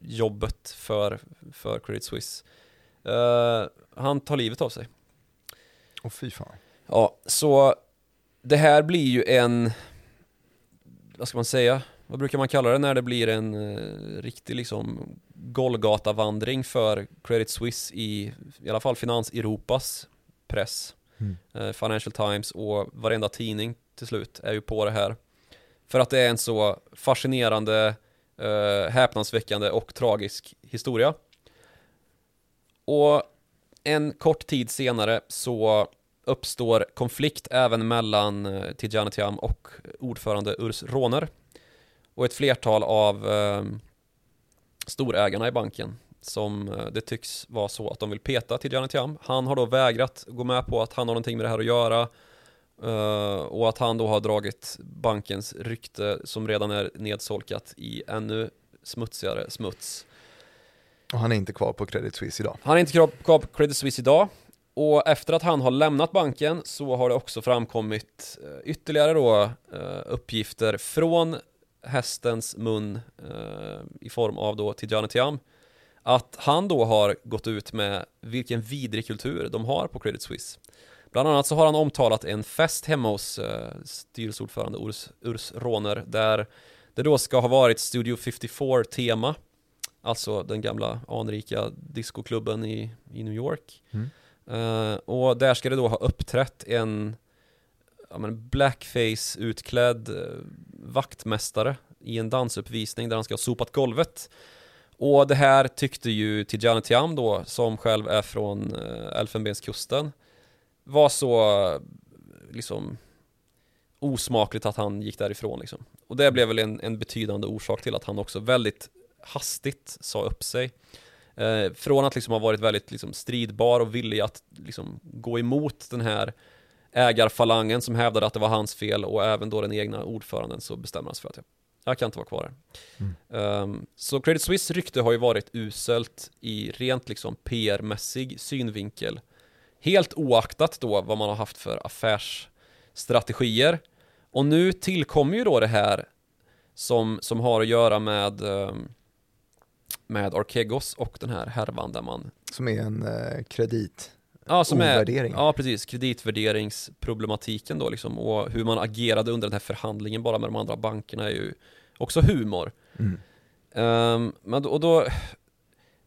spionagejobbet för, för Credit Suisse eh, han tar livet av sig. Åh fy fan. Ja, så det här blir ju en, vad ska man säga, vad brukar man kalla det när det blir en eh, riktig liksom Golgata-vandring för Credit Suisse i, i alla fall finans-Europas press. Mm. Eh, Financial Times och varenda tidning till slut är ju på det här. För att det är en så fascinerande, eh, häpnadsväckande och tragisk historia. Och en kort tid senare så uppstår konflikt även mellan eh, Tidjane Thiam och ordförande Urs Råner. Och ett flertal av eh, storägarna i banken som eh, det tycks vara så att de vill peta Tidjane Thiam. Han har då vägrat gå med på att han har någonting med det här att göra. eh, och att han då har dragit bankens rykte som redan är nedsolkat i ännu smutsigare smuts. Och han är inte kvar på Credit Suisse idag. Han är inte kvar på Credit Suisse idag. Och efter att han har lämnat banken så har det också framkommit eh, ytterligare då eh, uppgifter från hästens mun eh, i form av då Tidjane Tiam. att han då har gått ut med vilken vidrig kultur de har på Credit Suisse. Bland annat så har han omtalat en fest hemma hos styrelseordförande Urs, Urs Råner där det då ska ha varit Studio 54-tema Alltså den gamla anrika discoklubben i, i New York mm. uh, Och där ska det då ha uppträtt en ja, men blackface utklädd uh, vaktmästare i en dansuppvisning där han ska ha sopat golvet och det här tyckte ju Tidjane Thiam då, som själv är från uh, Elfenbenskusten var så liksom osmakligt att han gick därifrån liksom. Och det blev väl en, en betydande orsak till att han också väldigt hastigt sa upp sig. Eh, från att liksom ha varit väldigt liksom, stridbar och villig att liksom, gå emot den här ägarfalangen som hävdade att det var hans fel och även då den egna ordföranden så bestämmer han sig för att jag, jag kan inte vara kvar här. Mm. Um, så Credit Suisse rykte har ju varit uselt i rent liksom PR-mässig synvinkel Helt oaktat då vad man har haft för affärsstrategier. Och nu tillkommer ju då det här som, som har att göra med ehm, med Arkegos och den här härvan där man Som är en eh, kredit Ja, som är, ja precis, kreditvärderingsproblematiken då liksom och hur man agerade under den här förhandlingen bara med de andra bankerna är ju också humor. Mm. Um, men då, och då,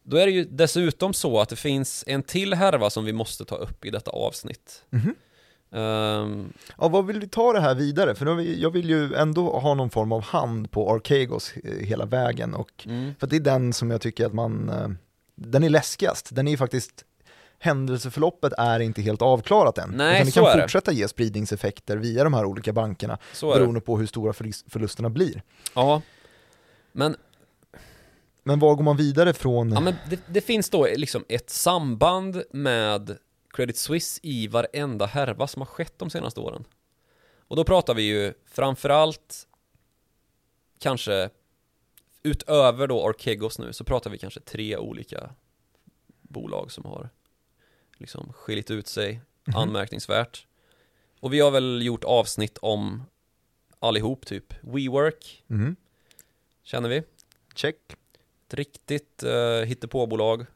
då är det ju dessutom så att det finns en till härva som vi måste ta upp i detta avsnitt. Mm -hmm. Um, ja, vad vill vi ta det här vidare? För vi, jag vill ju ändå ha någon form av hand på Archegos hela vägen och mm. för det är den som jag tycker att man, eh, den är läskigast. Den är ju faktiskt, händelseförloppet är inte helt avklarat än. Nej, utan det kan fortsätta ge spridningseffekter via de här olika bankerna beroende på hur stora förlusterna blir. Ja, men men var går man vidare från? Ja men det, det, finns då liksom ett samband med Credit Suisse i varenda härva som har skett de senaste åren. Och då pratar vi ju framförallt kanske utöver då Arkegos nu så pratar vi kanske tre olika bolag som har liksom skilit ut sig -hmm. anmärkningsvärt. Och vi har väl gjort avsnitt om allihop typ WeWork mm. Känner vi? Check ett riktigt uh, hittepåbolag.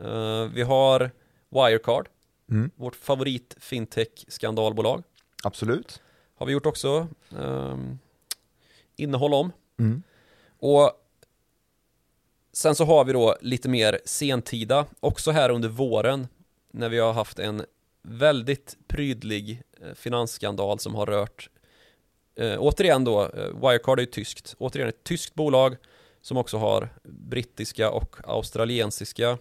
Uh, vi har Wirecard, mm. vårt favorit fintech-skandalbolag. Absolut. Har vi gjort också um, innehåll om. Mm. Och sen så har vi då lite mer sentida, också här under våren, när vi har haft en väldigt prydlig eh, finansskandal som har rört eh, återigen då, eh, Wirecard är ju tyskt, återigen ett tyskt bolag som också har brittiska och australiensiska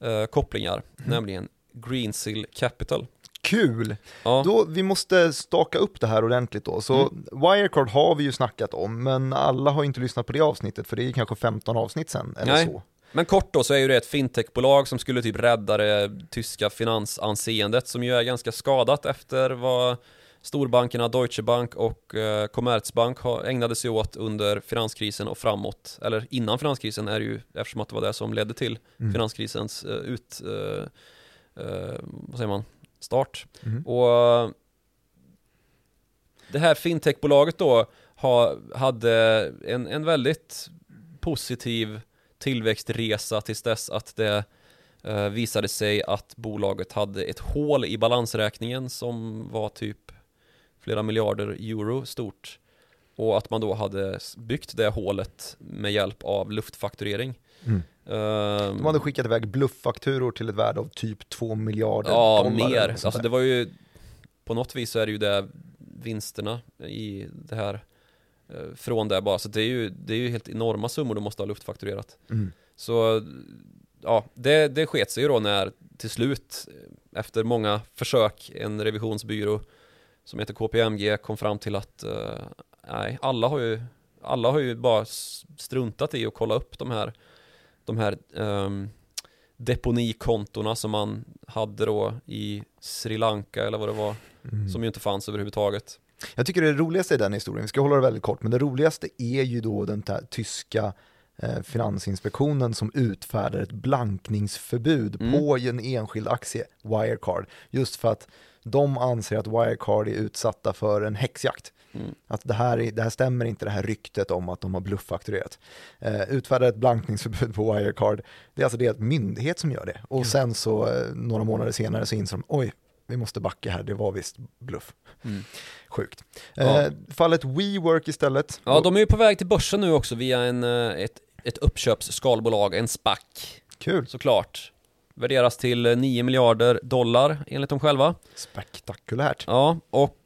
eh, kopplingar, mm. nämligen Greensill Capital. Kul! Ja. Då, vi måste staka upp det här ordentligt då. Så mm. Wirecard har vi ju snackat om, men alla har inte lyssnat på det avsnittet, för det är kanske 15 avsnitt sen, eller Nej. så. Men kort då så är ju det ett fintechbolag som skulle typ rädda det tyska finansanseendet som ju är ganska skadat efter vad storbankerna Deutsche Bank och eh, Commerzbank ägnade sig åt under finanskrisen och framåt, eller innan finanskrisen är det ju, eftersom att det var det som ledde till mm. finanskrisens eh, ut, eh, eh vad säger man, start. Mm. Och det här fintechbolaget då ha, hade en, en väldigt positiv tillväxtresa tills dess att det eh, visade sig att bolaget hade ett hål i balansräkningen som var typ flera miljarder euro stort och att man då hade byggt det hålet med hjälp av luftfakturering. Mm. Um, De hade skickat iväg blufffakturor till ett värde av typ 2 miljarder Ja, dollar mer. Alltså det var ju, på något vis så är det ju det vinsterna i det här eh, från det bara. Så det är ju, det är ju helt enorma summor du måste ha luftfakturerat. Mm. Så ja, det, det sket sig ju då när till slut, efter många försök, en revisionsbyrå som heter KPMG kom fram till att uh, nej, alla har ju alla har ju bara struntat i att kolla upp de här de här um, deponikontona som man hade då i Sri Lanka eller vad det var, mm. som ju inte fanns överhuvudtaget. Jag tycker det roligaste i den historien, vi ska hålla det väldigt kort, men det roligaste är ju då den här tyska eh, Finansinspektionen som utfärdar ett blankningsförbud mm. på en enskild aktie, Wirecard, just för att de anser att Wirecard är utsatta för en häxjakt. Mm. Att det här, det här stämmer inte, det här ryktet om att de har blufffakturerat. Eh, utfärdar ett blankningsförbud på Wirecard, det är alltså det myndighet som gör det. Och mm. sen så eh, några månader senare så inser de, oj, vi måste backa här, det var visst bluff. Mm. Sjukt. Ja. Eh, fallet WeWork istället. Ja, de är ju på väg till börsen nu också via en, eh, ett, ett uppköpsskalbolag, en SPAC. Kul. Såklart. Värderas till 9 miljarder dollar enligt dem själva. Spektakulärt. Ja, och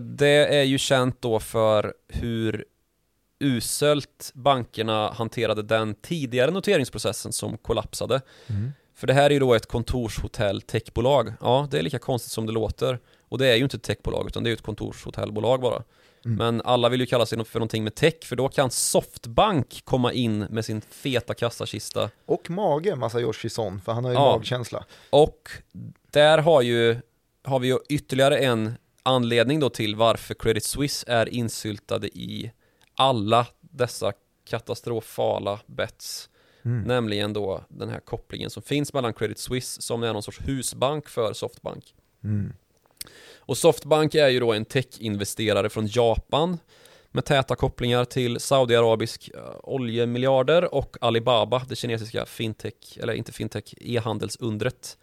det är ju känt då för hur uselt bankerna hanterade den tidigare noteringsprocessen som kollapsade. Mm. För det här är ju då ett kontorshotell techbolag. Ja, det är lika konstigt som det låter. Och det är ju inte ett techbolag utan det är ju ett kontorshotellbolag bara. Mm. Men alla vill ju kalla sig för någonting med tech för då kan Softbank komma in med sin feta kassakista. Och mage, Masayoshi Son, för han har ju ja. magkänsla. Och där har ju, har vi ju ytterligare en anledning då till varför Credit Suisse är insyltade i alla dessa katastrofala bets. Mm. Nämligen då den här kopplingen som finns mellan Credit Suisse som är någon sorts husbank för Softbank. Mm. Och Softbank är ju då en tech-investerare från Japan med täta kopplingar till Saudiarabisk uh, oljemiljarder och Alibaba, det kinesiska fintech, eller inte fintech, e-handelsundret.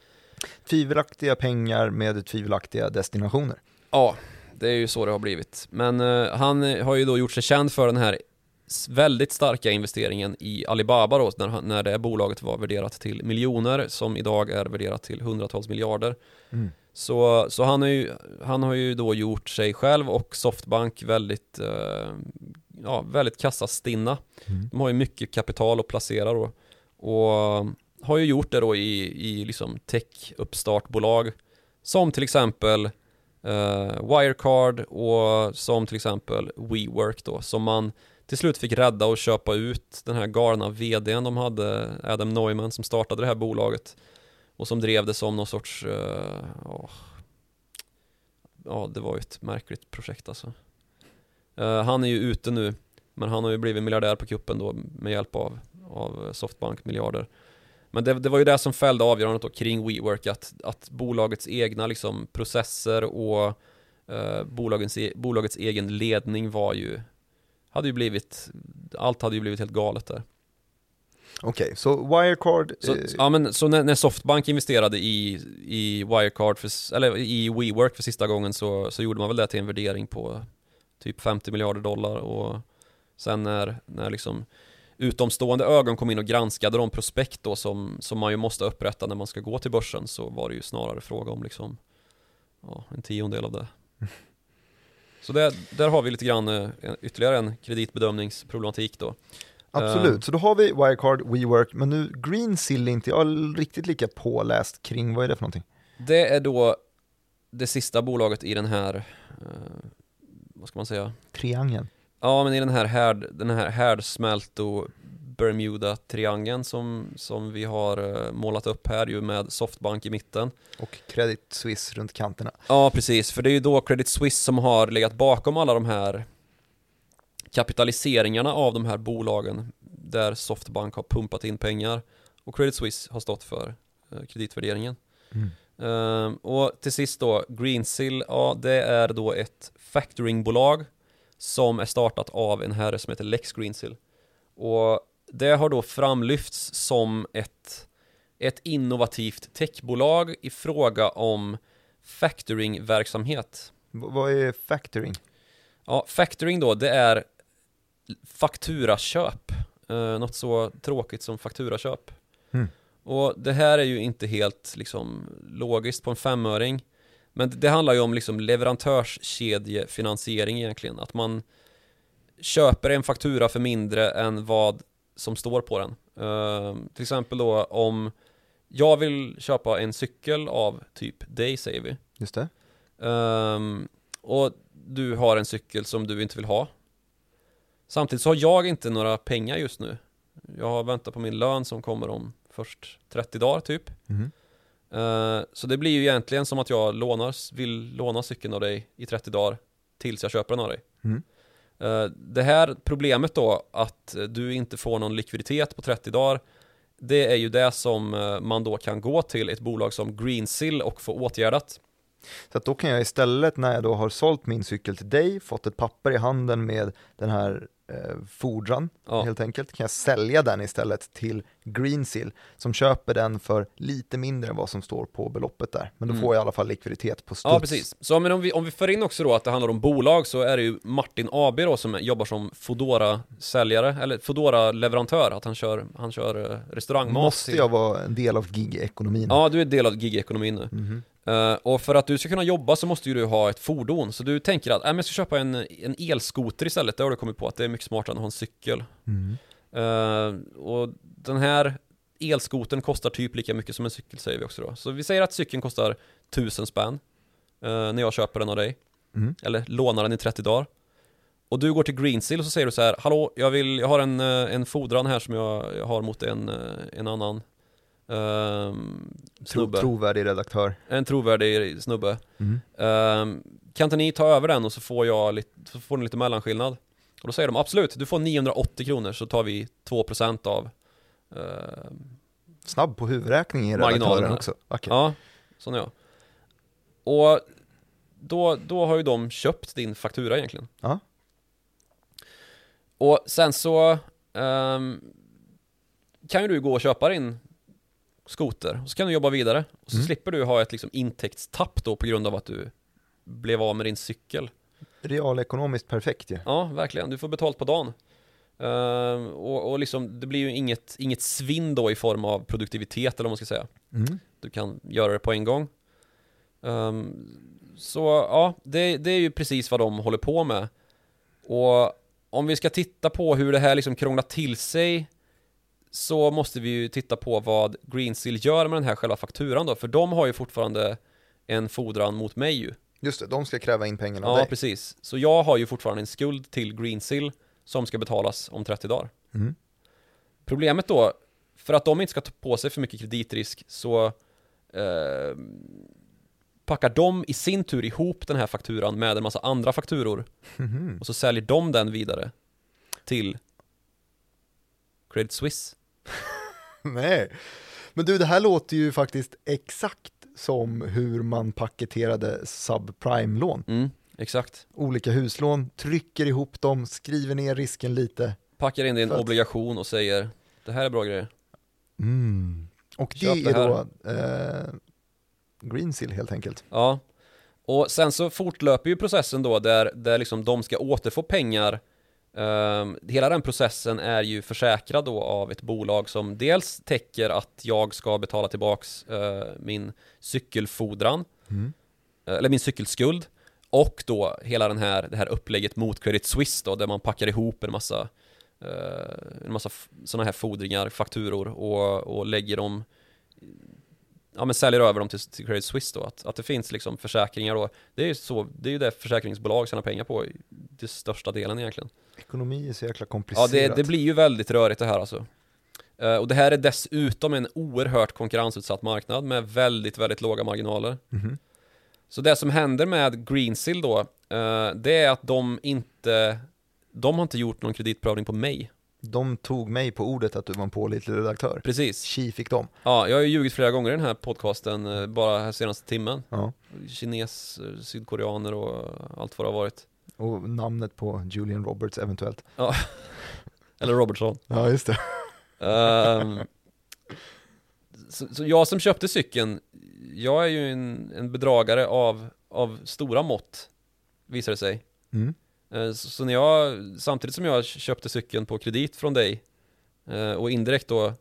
Tvivelaktiga pengar med tvivelaktiga destinationer. Ja, det är ju så det har blivit. Men uh, han har ju då gjort sig känd för den här väldigt starka investeringen i Alibaba då, när, när det bolaget var värderat till miljoner, som idag är värderat till hundratals miljarder. Mm. Så, så han, har ju, han har ju då gjort sig själv och Softbank väldigt, eh, ja, väldigt kassastinna. Mm. De har ju mycket kapital att placera då. Och har ju gjort det då i, i liksom tech-uppstartbolag som till exempel eh, Wirecard och som till exempel WeWork då som man till slut fick rädda och köpa ut den här galna vdn de hade, Adam Neumann som startade det här bolaget och som drev det som någon sorts, uh, oh, ja det var ju ett märkligt projekt alltså. Uh, han är ju ute nu, men han har ju blivit miljardär på kuppen då med hjälp av, av Softbank-miljarder. Men det, det, var ju det som fällde avgörandet då kring WeWork, att, att bolagets egna liksom processer och uh, bolagens, e bolagets egen ledning var ju, hade ju blivit, allt hade ju blivit helt galet där. Okej, okay, så Wirecard... Så, eh... Ja men så när, när, Softbank investerade i, i Wirecard, för, eller i WeWork för sista gången så, så gjorde man väl det till en värdering på typ 50 miljarder dollar och sen när, när liksom utomstående ögon kom in och granskade de prospekt då som, som man ju måste upprätta när man ska gå till börsen så var det ju snarare fråga om liksom ja, en tiondel av det. Så det, där har vi lite grann eh, ytterligare en kreditbedömningsproblematik då. Absolut, uh, så då har vi Wirecard, WeWork, men nu Greensill är inte jag riktigt lika påläst kring, vad är det för någonting? Det är då det sista bolaget i den här, uh, vad ska man säga? Triangeln. Ja, men i den här, härd, den här härdsmälto Bermuda-triangeln som, som vi har uh, målat upp här ju med Softbank i mitten. Och Credit Suisse runt kanterna. Ja, precis, för det är ju då Credit Suisse som har legat bakom alla de här kapitaliseringarna av de här bolagen där Softbank har pumpat in pengar och Credit Suisse har stått för eh, kreditvärderingen. Mm. Uh, och till sist då, Greensill, ja det är då ett factoringbolag som är startat av en herre som heter Lex Greensill. Och det har då framlyfts som ett, ett innovativt techbolag i fråga om factoringverksamhet. V vad är factoring? Ja, factoring då, det är fakturaköp. Eh, något så tråkigt som fakturaköp. Mm. Och det här är ju inte helt liksom logiskt på en femöring. Men det handlar ju om liksom leverantörskedjefinansiering egentligen. Att man köper en faktura för mindre än vad som står på den. Uh, till exempel då om jag vill köpa en cykel av typ dig säger vi. Just det. Um, och du har en cykel som du inte vill ha. Samtidigt så har jag inte några pengar just nu. Jag har väntat på min lön som kommer om först 30 dagar typ. Mm. Uh, så det blir ju egentligen som att jag lånar, vill låna cykeln av dig i 30 dagar tills jag köper den av dig. Mm. Uh, det här problemet då att du inte får någon likviditet på 30 dagar det är ju det som uh, man då kan gå till ett bolag som Greensill och få åtgärdat. Så att då kan jag istället när jag då har sålt min cykel till dig, fått ett papper i handen med den här eh, fordran Ja. helt enkelt, kan jag sälja den istället till Greensill som köper den för lite mindre än vad som står på beloppet där. Men då Mm. får jag i alla fall likviditet på studs. Ja, precis. Så men om vi, om vi för in också då att det handlar om bolag så är det ju Martin AB då som jobbar som fodora säljare eller fodora leverantör att han kör, han kör eh, restaurangmat. Måste jag vara en del av gig-ekonomin? Ja, du är del av gig-ekonomin nu. Mhm. Eh, och för att du ska kunna jobba så måste ju du ha ett fordon. Så du tänker att, äh, men jag ska köpa en, en elskoter istället. Det har du kommit på att det är mycket smartare än att ha en cykel. Mm. Eh, och den här elskotern kostar typ lika mycket som en cykel säger vi också då. Så vi säger att cykeln kostar 1000 spänn eh, när jag köper den av dig. Mm. Eller lånar den i 30 dagar. Och du går till Greensill och så säger du så här, hallå, jag, vill, jag har en, en fordran här som jag, jag har mot en, en annan Tro, snubbe. trovärdig redaktör. En trovärdig snubbe. Mm. Ehm, kan inte ni ta över den och så får jag lite, så får ni lite mellanskillnad? Och då säger de absolut, du får 980 kronor så tar vi 2% av ehm, Snabb på huvudräkning i redaktören också. Vackert. Ja, sån är jag. Och då, då har ju de köpt din faktura egentligen. Ja. Och sen så ehm, kan ju du gå och köpa din skoter och så kan du jobba vidare. Och så Mm. slipper du ha ett liksom intäktstapp då på grund av att du blev av med din cykel. Realekonomiskt perfekt ju. Ja, verkligen. Du får betalt på dagen. Ehm, och, och liksom, det blir ju inget, inget svinn då i form av produktivitet eller vad man ska säga. Mm. Du kan göra det på en gång. Ehm, så ja, det, det är ju precis vad de håller på med. Och om vi ska titta på hur det här liksom krånglar till sig så måste vi ju titta på vad Greensill gör med den här själva fakturan då, för de har ju fortfarande en fordran mot mig ju. Just det, de ska kräva in pengarna av Ja, dig. precis. Så jag har ju fortfarande en skuld till Greensill som ska betalas om 30 dagar. Mm. Problemet då, för att de inte ska ta på sig för mycket kreditrisk så eh, packar de i sin tur ihop den här fakturan med en massa andra fakturor Mhm. och så säljer de den vidare till Credit Suisse. <laughs> Nej. Men du, det här låter ju faktiskt exakt som hur man paketerade subprime-lån. Mm, exakt. Olika huslån, trycker ihop dem, skriver ner risken lite. Packar in det i en att- obligation och säger det här är bra grejer. Mm. Och det det är då eh, Greensill helt enkelt. Ja, och sen så fortlöper ju processen då där, där liksom de ska återfå pengar Ehm, hela den processen är ju försäkrad då av ett bolag som dels täcker att jag ska betala tillbaks eh, min cykelfordran, Mm. eh, eller min cykelskuld, och då hela den här, det här upplägget mot Credit Suisse då, där man packar ihop en massa eh, en massa sådana här fordringar, fakturor och, och lägger dem ja men säljer över dem till, till Credit Suisse då, att, att det finns liksom försäkringar då, det är ju så, det är ju det försäkringsbolag tjänar pengar på till största delen egentligen. Ekonomi är så jäkla Ja, komplicerat. det, det blir ju väldigt rörigt det här alltså. Eh, och det här är dessutom en oerhört konkurrensutsatt marknad med väldigt, väldigt låga marginaler. Mhm. Så det som händer med Greensill då, eh, det är att de inte, de har inte gjort någon kreditprövning på mig. De tog mig på ordet att du var en pålitlig redaktör. Precis. Tji fick de. Ja, jag har ju ljugit flera gånger i den här podcasten, eh, bara här senaste timmen. Ja. Kines, eh, sydkoreaner och allt vad det har varit. Och namnet på Julian Roberts eventuellt. <laughs> Eller Robertson. Ja, just det. Ehm, så, så jag som köpte cykeln, jag är ju en, en bedragare av, av stora mått, visar det sig. Mm. Eh, Så, när jag, samtidigt som jag köpte cykeln på kredit från dig eh, och indirekt då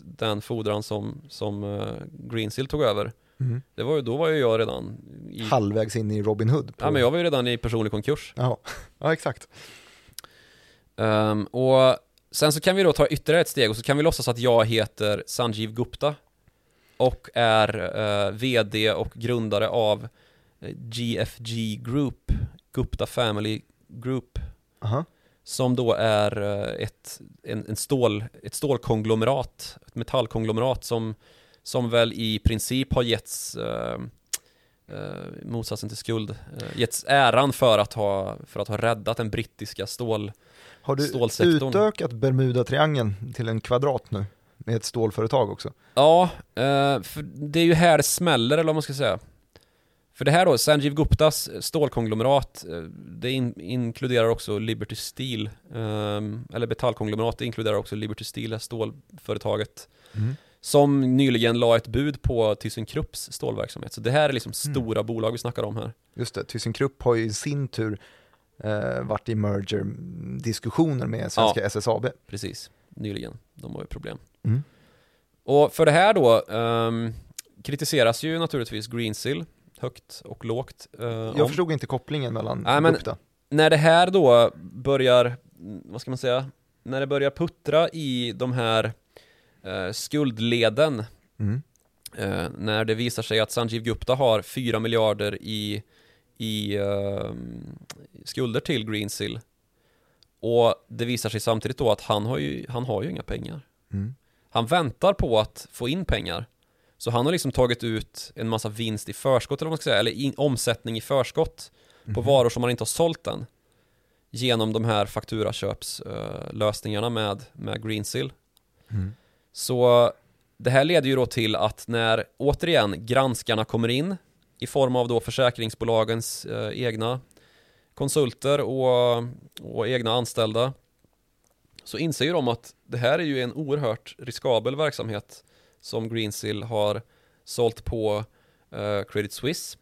den fordran som, som eh, Greensill tog över, Mm. det var ju, då var ju jag redan i, Halvvägs in i Robin Hood. På... ja men jag var ju redan i personlig konkurs. Ja. <laughs> ja, exakt. Ehm, och sen så kan vi då ta ytterligare ett steg och så kan vi låtsas att jag heter Sanjeev Gupta och är eh, VD och grundare av GFG Group, Gupta Family Group, Aha. som då är eh, ett, en, en stål, ett stålkonglomerat, ett metallkonglomerat som, som väl i princip har getts eh, motsatsen till skuld, getts äran för att, ha, för att ha räddat den brittiska stål, Har du stålsektorn. utökat Bermuda-triangeln till en kvadrat nu? Med ett stålföretag också? Ja, eh, för det är ju här det smäller eller vad man ska säga. För det här då, Sanjeev Guptas stålkonglomerat, eh, det in, inkluderar också Liberty Steel, eh, eller metallkonglomerat, det inkluderar också Liberty Steel, stålföretaget, Mm. som nyligen la ett bud på ThyssenKrupps stålverksamhet. Så det här är liksom stora bolag vi snackar om här. Just det, ThyssenKrupp har ju i sin tur eh, varit i merger-diskussioner med svenska SSAB. Precis, nyligen. De har ju problem. Mm. Och för det här då ehm, kritiseras ju naturligtvis Greensill högt och lågt. eh, Jag om. förstod inte kopplingen mellan Nej, men- Gupta. när det här då börjar, vad ska man säga, när det börjar puttra i de här eh, skuldleden, Mm. eh, när det visar sig att Sanjeev Gupta har 4 miljarder i, i eh, skulder till Greensill och det visar sig samtidigt då att han har ju, han har ju inga pengar. Mm. Han väntar på att få in pengar. Så han har liksom tagit ut en massa vinst i förskott eller vad man ska säga, eller in, omsättning i förskott på Mhm. varor som man inte har sålt än. Genom de här fakturaköpslösningarna med, med Greensill. Mm. Så det här leder ju då till att när återigen granskarna kommer in i form av då försäkringsbolagens eh, egna konsulter och, och egna anställda så inser ju de att det här är ju en oerhört riskabel verksamhet som Greensill har sålt på eh, Credit Suisse.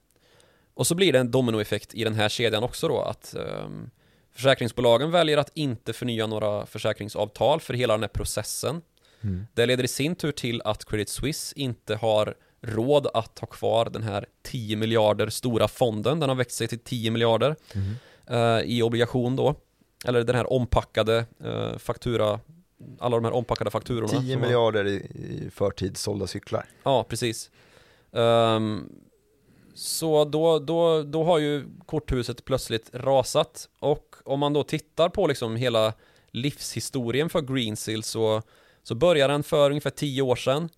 Och så blir det en dominoeffekt i den här kedjan också då att ehm, försäkringsbolagen väljer att inte förnya några försäkringsavtal för hela den här processen. Mm. Det leder i sin tur till att Credit Suisse inte har råd att ha kvar den här 10 miljarder stora fonden. Den har växt sig till 10 miljarder Mm. eh, i obligation då. Eller den här ompackade eh, faktura, alla de här ompackade fakturorna. 10 som var- miljarder i, i förtid sålda cyklar. Ja, precis. Ehm, så då, då, då har ju korthuset plötsligt rasat och om man då tittar på liksom hela livshistorien för Greensill så, så börjar den för ungefär 10 år sedan.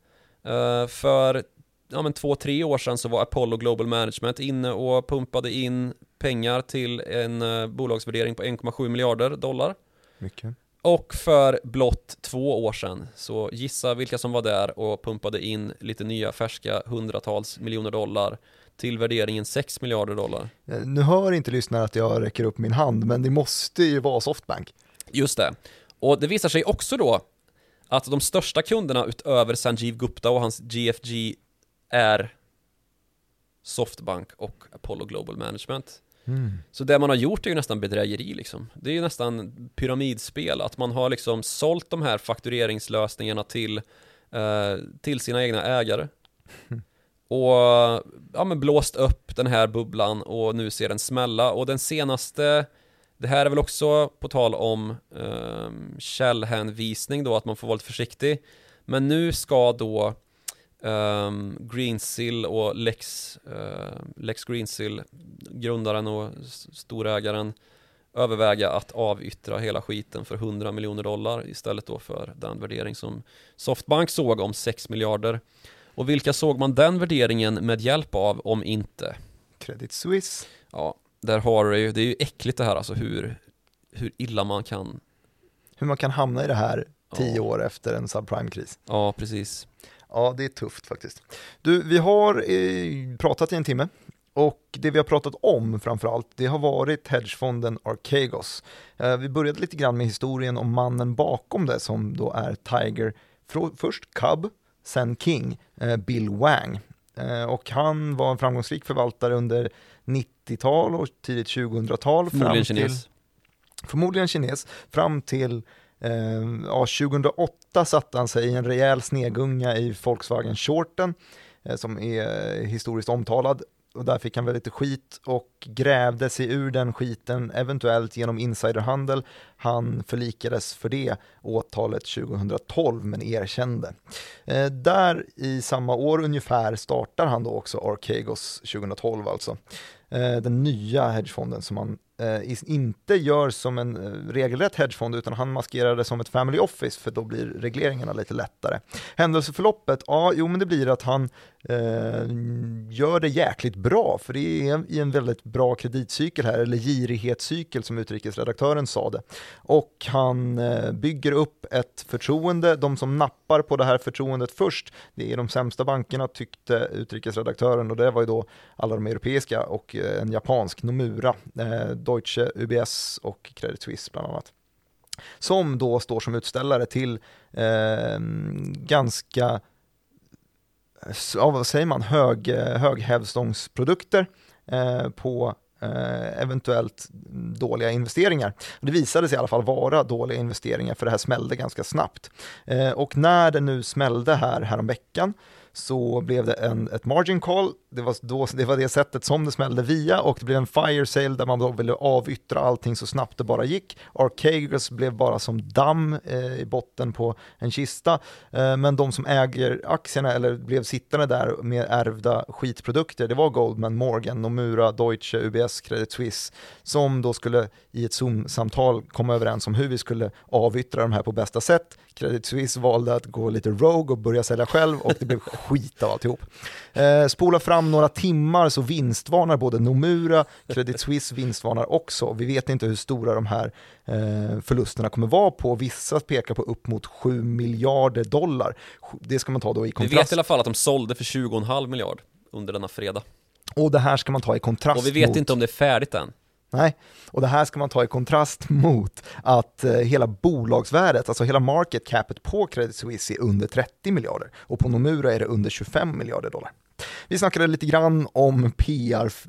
Eh, för ja, men två, tre år sedan så var Apollo Global Management inne och pumpade in pengar till en eh, bolagsvärdering på 1,7 miljarder dollar. Mycket. Och för blott två år sedan, så gissa vilka som var där och pumpade in lite nya färska hundratals miljoner dollar till värderingen 6 miljarder dollar. Eh, Nu hör inte lyssnare att jag räcker upp min hand, men det måste ju vara Softbank. Just det. Och det visar sig också då att de största kunderna utöver Sanjeev Gupta och hans GFG är Softbank och Apollo Global Management. Mm. Så det man har gjort är ju nästan bedrägeri liksom. Det är ju nästan pyramidspel, att man har liksom sålt de här faktureringslösningarna till, eh, till sina egna ägare. <laughs> Och ja, men blåst upp den här bubblan och nu ser den smälla. Och den senaste, det här är väl också på tal om eh, källhänvisning då, att man får vara lite försiktig. Men nu ska då um, Greensill och Lex, eh, Lex Greensill, grundaren och storägaren, överväga att avyttra hela skiten för 100 miljoner dollar istället då för den värdering som Softbank såg om 6 miljarder. Och vilka såg man den värderingen med hjälp av om inte? Credit Suisse. Ja, där har du ju, det är ju äckligt det här alltså hur, hur illa man kan, Hur man kan hamna i det här tio Ja. år efter en subprime-kris. ja precis. Ja, det är tufft faktiskt. Du, vi har eh, pratat i en timme och det vi har pratat om framförallt, det har varit hedgefonden Archegos. Eh, vi började lite grann med historien om mannen bakom det som då är Tiger, först Cub, sen King, eh, Bill Wang. Och han var en framgångsrik förvaltare under 90-tal och tidigt 2000-tal. fram Förmodligen till- kines. förmodligen kines, fram till Eh, ja, 2008 satte han sig i en rejäl snegunga i Volkswagen Shorten, eh, som är historiskt omtalad. och där fick han väl lite skit och grävde sig ur den skiten, eventuellt genom insiderhandel. Han förlikades för det åtalet 2012 men erkände. Eh, där i samma år ungefär startar han då också Archegos 2012 alltså. Eh, den nya hedgefonden som han eh, inte gör som en eh, regelrätt hedgefond utan han maskerar det som ett family office för då blir regleringarna lite lättare. Händelseförloppet, ja, jo men det blir att han Eh, gör det jäkligt bra för det är i en väldigt bra kreditcykel här, eller girighetscykel som utrikesredaktören sa det. Och han eh, bygger upp ett förtroende, de som nappar på det här förtroendet först, det är de sämsta bankerna tyckte utrikesredaktören och det var ju då alla de europeiska och eh, en japansk, Nomura, eh, Deutsche, UBS och Credit Suisse bland annat. Som då står som utställare till eh, ganska, ja, vad säger man, hög, eh, höghävstångsprodukter eh, på eh, eventuellt dåliga investeringar. Det visade sig i alla fall vara dåliga investeringar för det här smällde ganska snabbt. Eh, och när det nu smällde här häromveckan så blev det en, ett margin call, det var, då, det var det sättet som det smällde via och det blev en fire sale där man då ville avyttra allting så snabbt det bara gick. Archegos blev bara som damm eh, i botten på en kista, eh, men de som äger aktierna eller blev sittande där med ärvda skitprodukter, det var Goldman, Morgan, Nomura, Deutsche, UBS, Credit Suisse, som då skulle i ett Zoom-samtal komma överens om hur vi skulle avyttra de här på bästa sätt. Credit Suisse valde att gå lite rogue och börja sälja själv och det blev skit av alltihop. Eh, spola fram några timmar så vinstvarnar både Nomura, Credit Suisse vinstvarnar också. Vi vet inte hur stora de här eh, förlusterna kommer vara på. Vissa pekar på upp mot 7 miljarder dollar. Det ska man ta då i kontrast. Vi vet i alla fall att de sålde för 20,5 miljard under denna fredag. Och det här ska man ta i kontrast Och vi vet mot... inte om det är färdigt än. Nej, och det här ska man ta i kontrast <laughs> mot att eh, hela bolagsvärdet, alltså hela market capet på Credit Suisse är under 30 miljarder och på Nomura är det under 25 miljarder dollar. Vi snackade lite grann om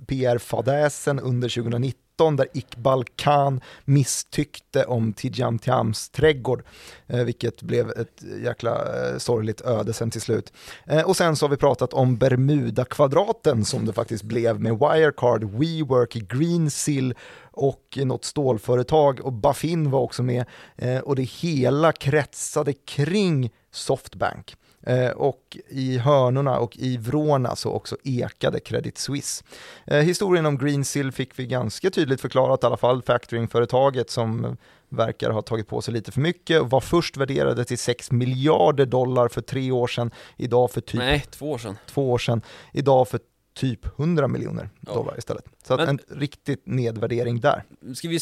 PR-fadäsen PR under 2019 där Iqbal Khan misstyckte om Tidjam Tiams trädgård, eh, vilket blev ett jäkla eh, sorgligt öde sen till slut. Eh, och sen så har vi pratat om Bermuda-kvadraten som det faktiskt blev med Wirecard, WeWork, Greensill och något stålföretag och Baffin var också med eh, och det hela kretsade kring Softbank. Eh, och i hörnorna och i vrårna så också ekade Credit Suisse. Eh, historien om Greensill fick vi ganska tydligt förklarat, i alla fall factoringföretaget som verkar ha tagit på sig lite för mycket och var först värderade till 6 miljarder dollar för tre år sedan, idag för typ... Nej, två år sedan. Två år sedan, idag för typ 100 miljoner dollar ja. istället. Så Men, en riktigt nedvärdering där. Ska vi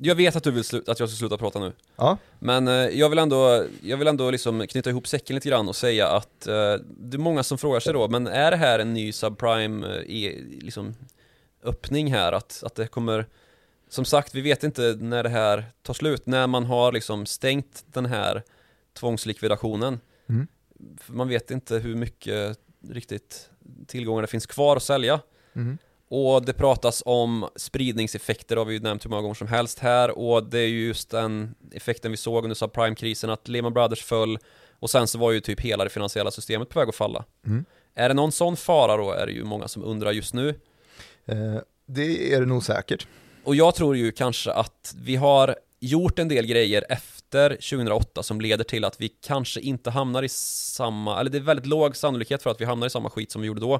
jag vet att du vill sluta, att jag ska sluta prata nu. Ja. Men eh, jag vill ändå, jag vill ändå liksom knyta ihop säcken lite grann och säga att eh, det är många som frågar sig då, men är det här en ny subprime eh, liksom, öppning här? Att, att det kommer, som sagt, vi vet inte när det här tar slut, när man har liksom stängt den här tvångslikvidationen. Mm. Man vet inte hur mycket riktigt tillgångar det finns kvar att sälja. Mm. Och det pratas om spridningseffekter, har vi ju nämnt hur många gånger som helst här och det är ju just den effekten vi såg under subprime-krisen att Lehman Brothers föll och sen så var ju typ hela det finansiella systemet på väg att falla. Mm. Är det någon sån fara då, är det ju många som undrar just nu. Eh, det är det nog säkert. Och jag tror ju kanske att vi har gjort en del grejer efter 2008 som leder till att vi kanske inte hamnar i samma, eller det är väldigt låg sannolikhet för att vi hamnar i samma skit som vi gjorde då.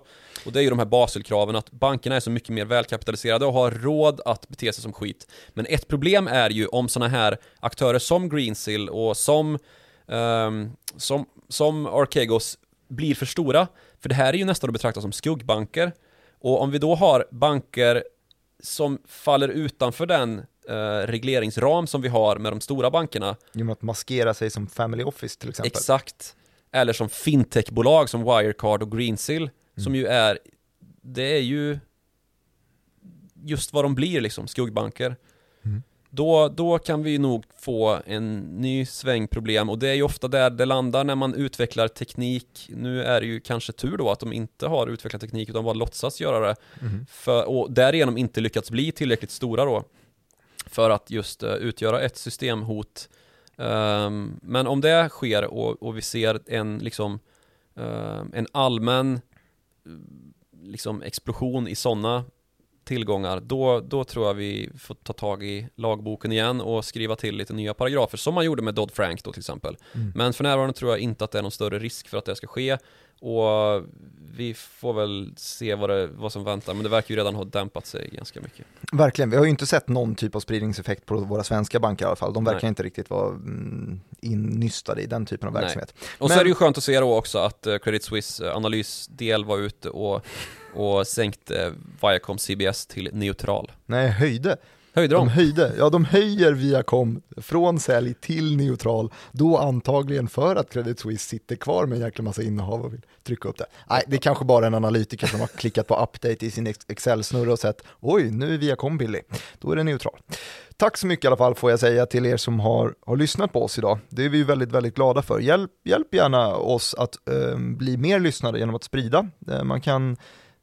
Och det är ju de här Baselkraven att bankerna är så mycket mer välkapitaliserade och har råd att bete sig som skit. Men ett problem är ju om sådana här aktörer som Greensill och som, um, som, som Archegos blir för stora. För det här är ju nästan att betrakta som skuggbanker. Och om vi då har banker som faller utanför den eh, regleringsram som vi har med de stora bankerna. Genom att maskera sig som Family Office till exempel. Exakt. Eller som fintechbolag som Wirecard och Greensill. Mm. Som ju är, det är ju just vad de blir liksom, skuggbanker. Mm. Då, då kan vi nog få en ny sväng problem och det är ju ofta där det landar när man utvecklar teknik. Nu är det ju kanske tur då att de inte har utvecklat teknik utan bara låtsas göra det. Mm. För, och därigenom inte lyckats bli tillräckligt stora då för att just eh, utgöra ett systemhot. Ehm, men om det sker och, vi ser en liksom ehm, en allmän eh, liksom explosion i sådana tillgångar, då, då tror jag vi får ta tag i lagboken igen och skriva till lite nya paragrafer, som man gjorde med Dodd-Frank då till exempel. Mm. Men för närvarande tror jag inte att det är någon större risk för att det ska ske, och vi får väl se vad, det, vad som väntar, men det verkar ju redan ha dämpat sig ganska mycket. Verkligen, vi har ju inte sett någon typ av spridningseffekt på våra svenska banker i alla fall. De verkar Nej. inte riktigt vara mm, innystade i den typen av verksamhet. Nej. Och men... så är det ju skönt att se då också att eh, Credit Suisse eh, analysdel var ute och, och sänkte Viacom CBS till neutral. Nej, höjde. Höjde de? de höjde, ja de höjer Viacom från sälj till neutral, då antagligen för att Credit Suisse sitter kvar med en jäkla massa innehav och vill trycka upp det. Nej, det är kanske bara en analytiker som har klickat på update i sin Excel-snurra och sett, oj, nu är Viacom billig, då är det neutral. Tack så mycket i alla fall får jag säga till er som har, har lyssnat på oss idag. Det är vi väldigt, väldigt glada för. Hjälp, hjälp gärna oss att eh, bli mer lyssnare genom att sprida. Eh, man kan Eh,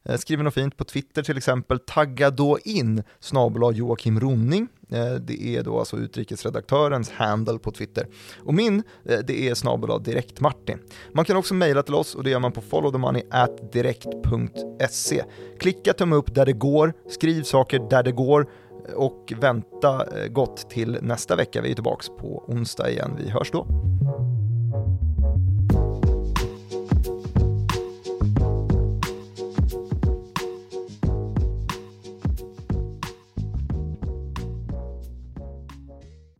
Eh, skriver något fint på Twitter till exempel, tagga då in snabel Joakim Ronning. Eh, det är då alltså utrikesredaktörens handle på Twitter. Och min, eh, det är snabel direkt Martin. Man kan också mejla till oss och det gör man på followthemoney@direkt.se. Klicka tumme upp där det går, skriv saker där det går och vänta gott till nästa vecka. Vi är tillbaka på onsdag igen. Vi hörs då.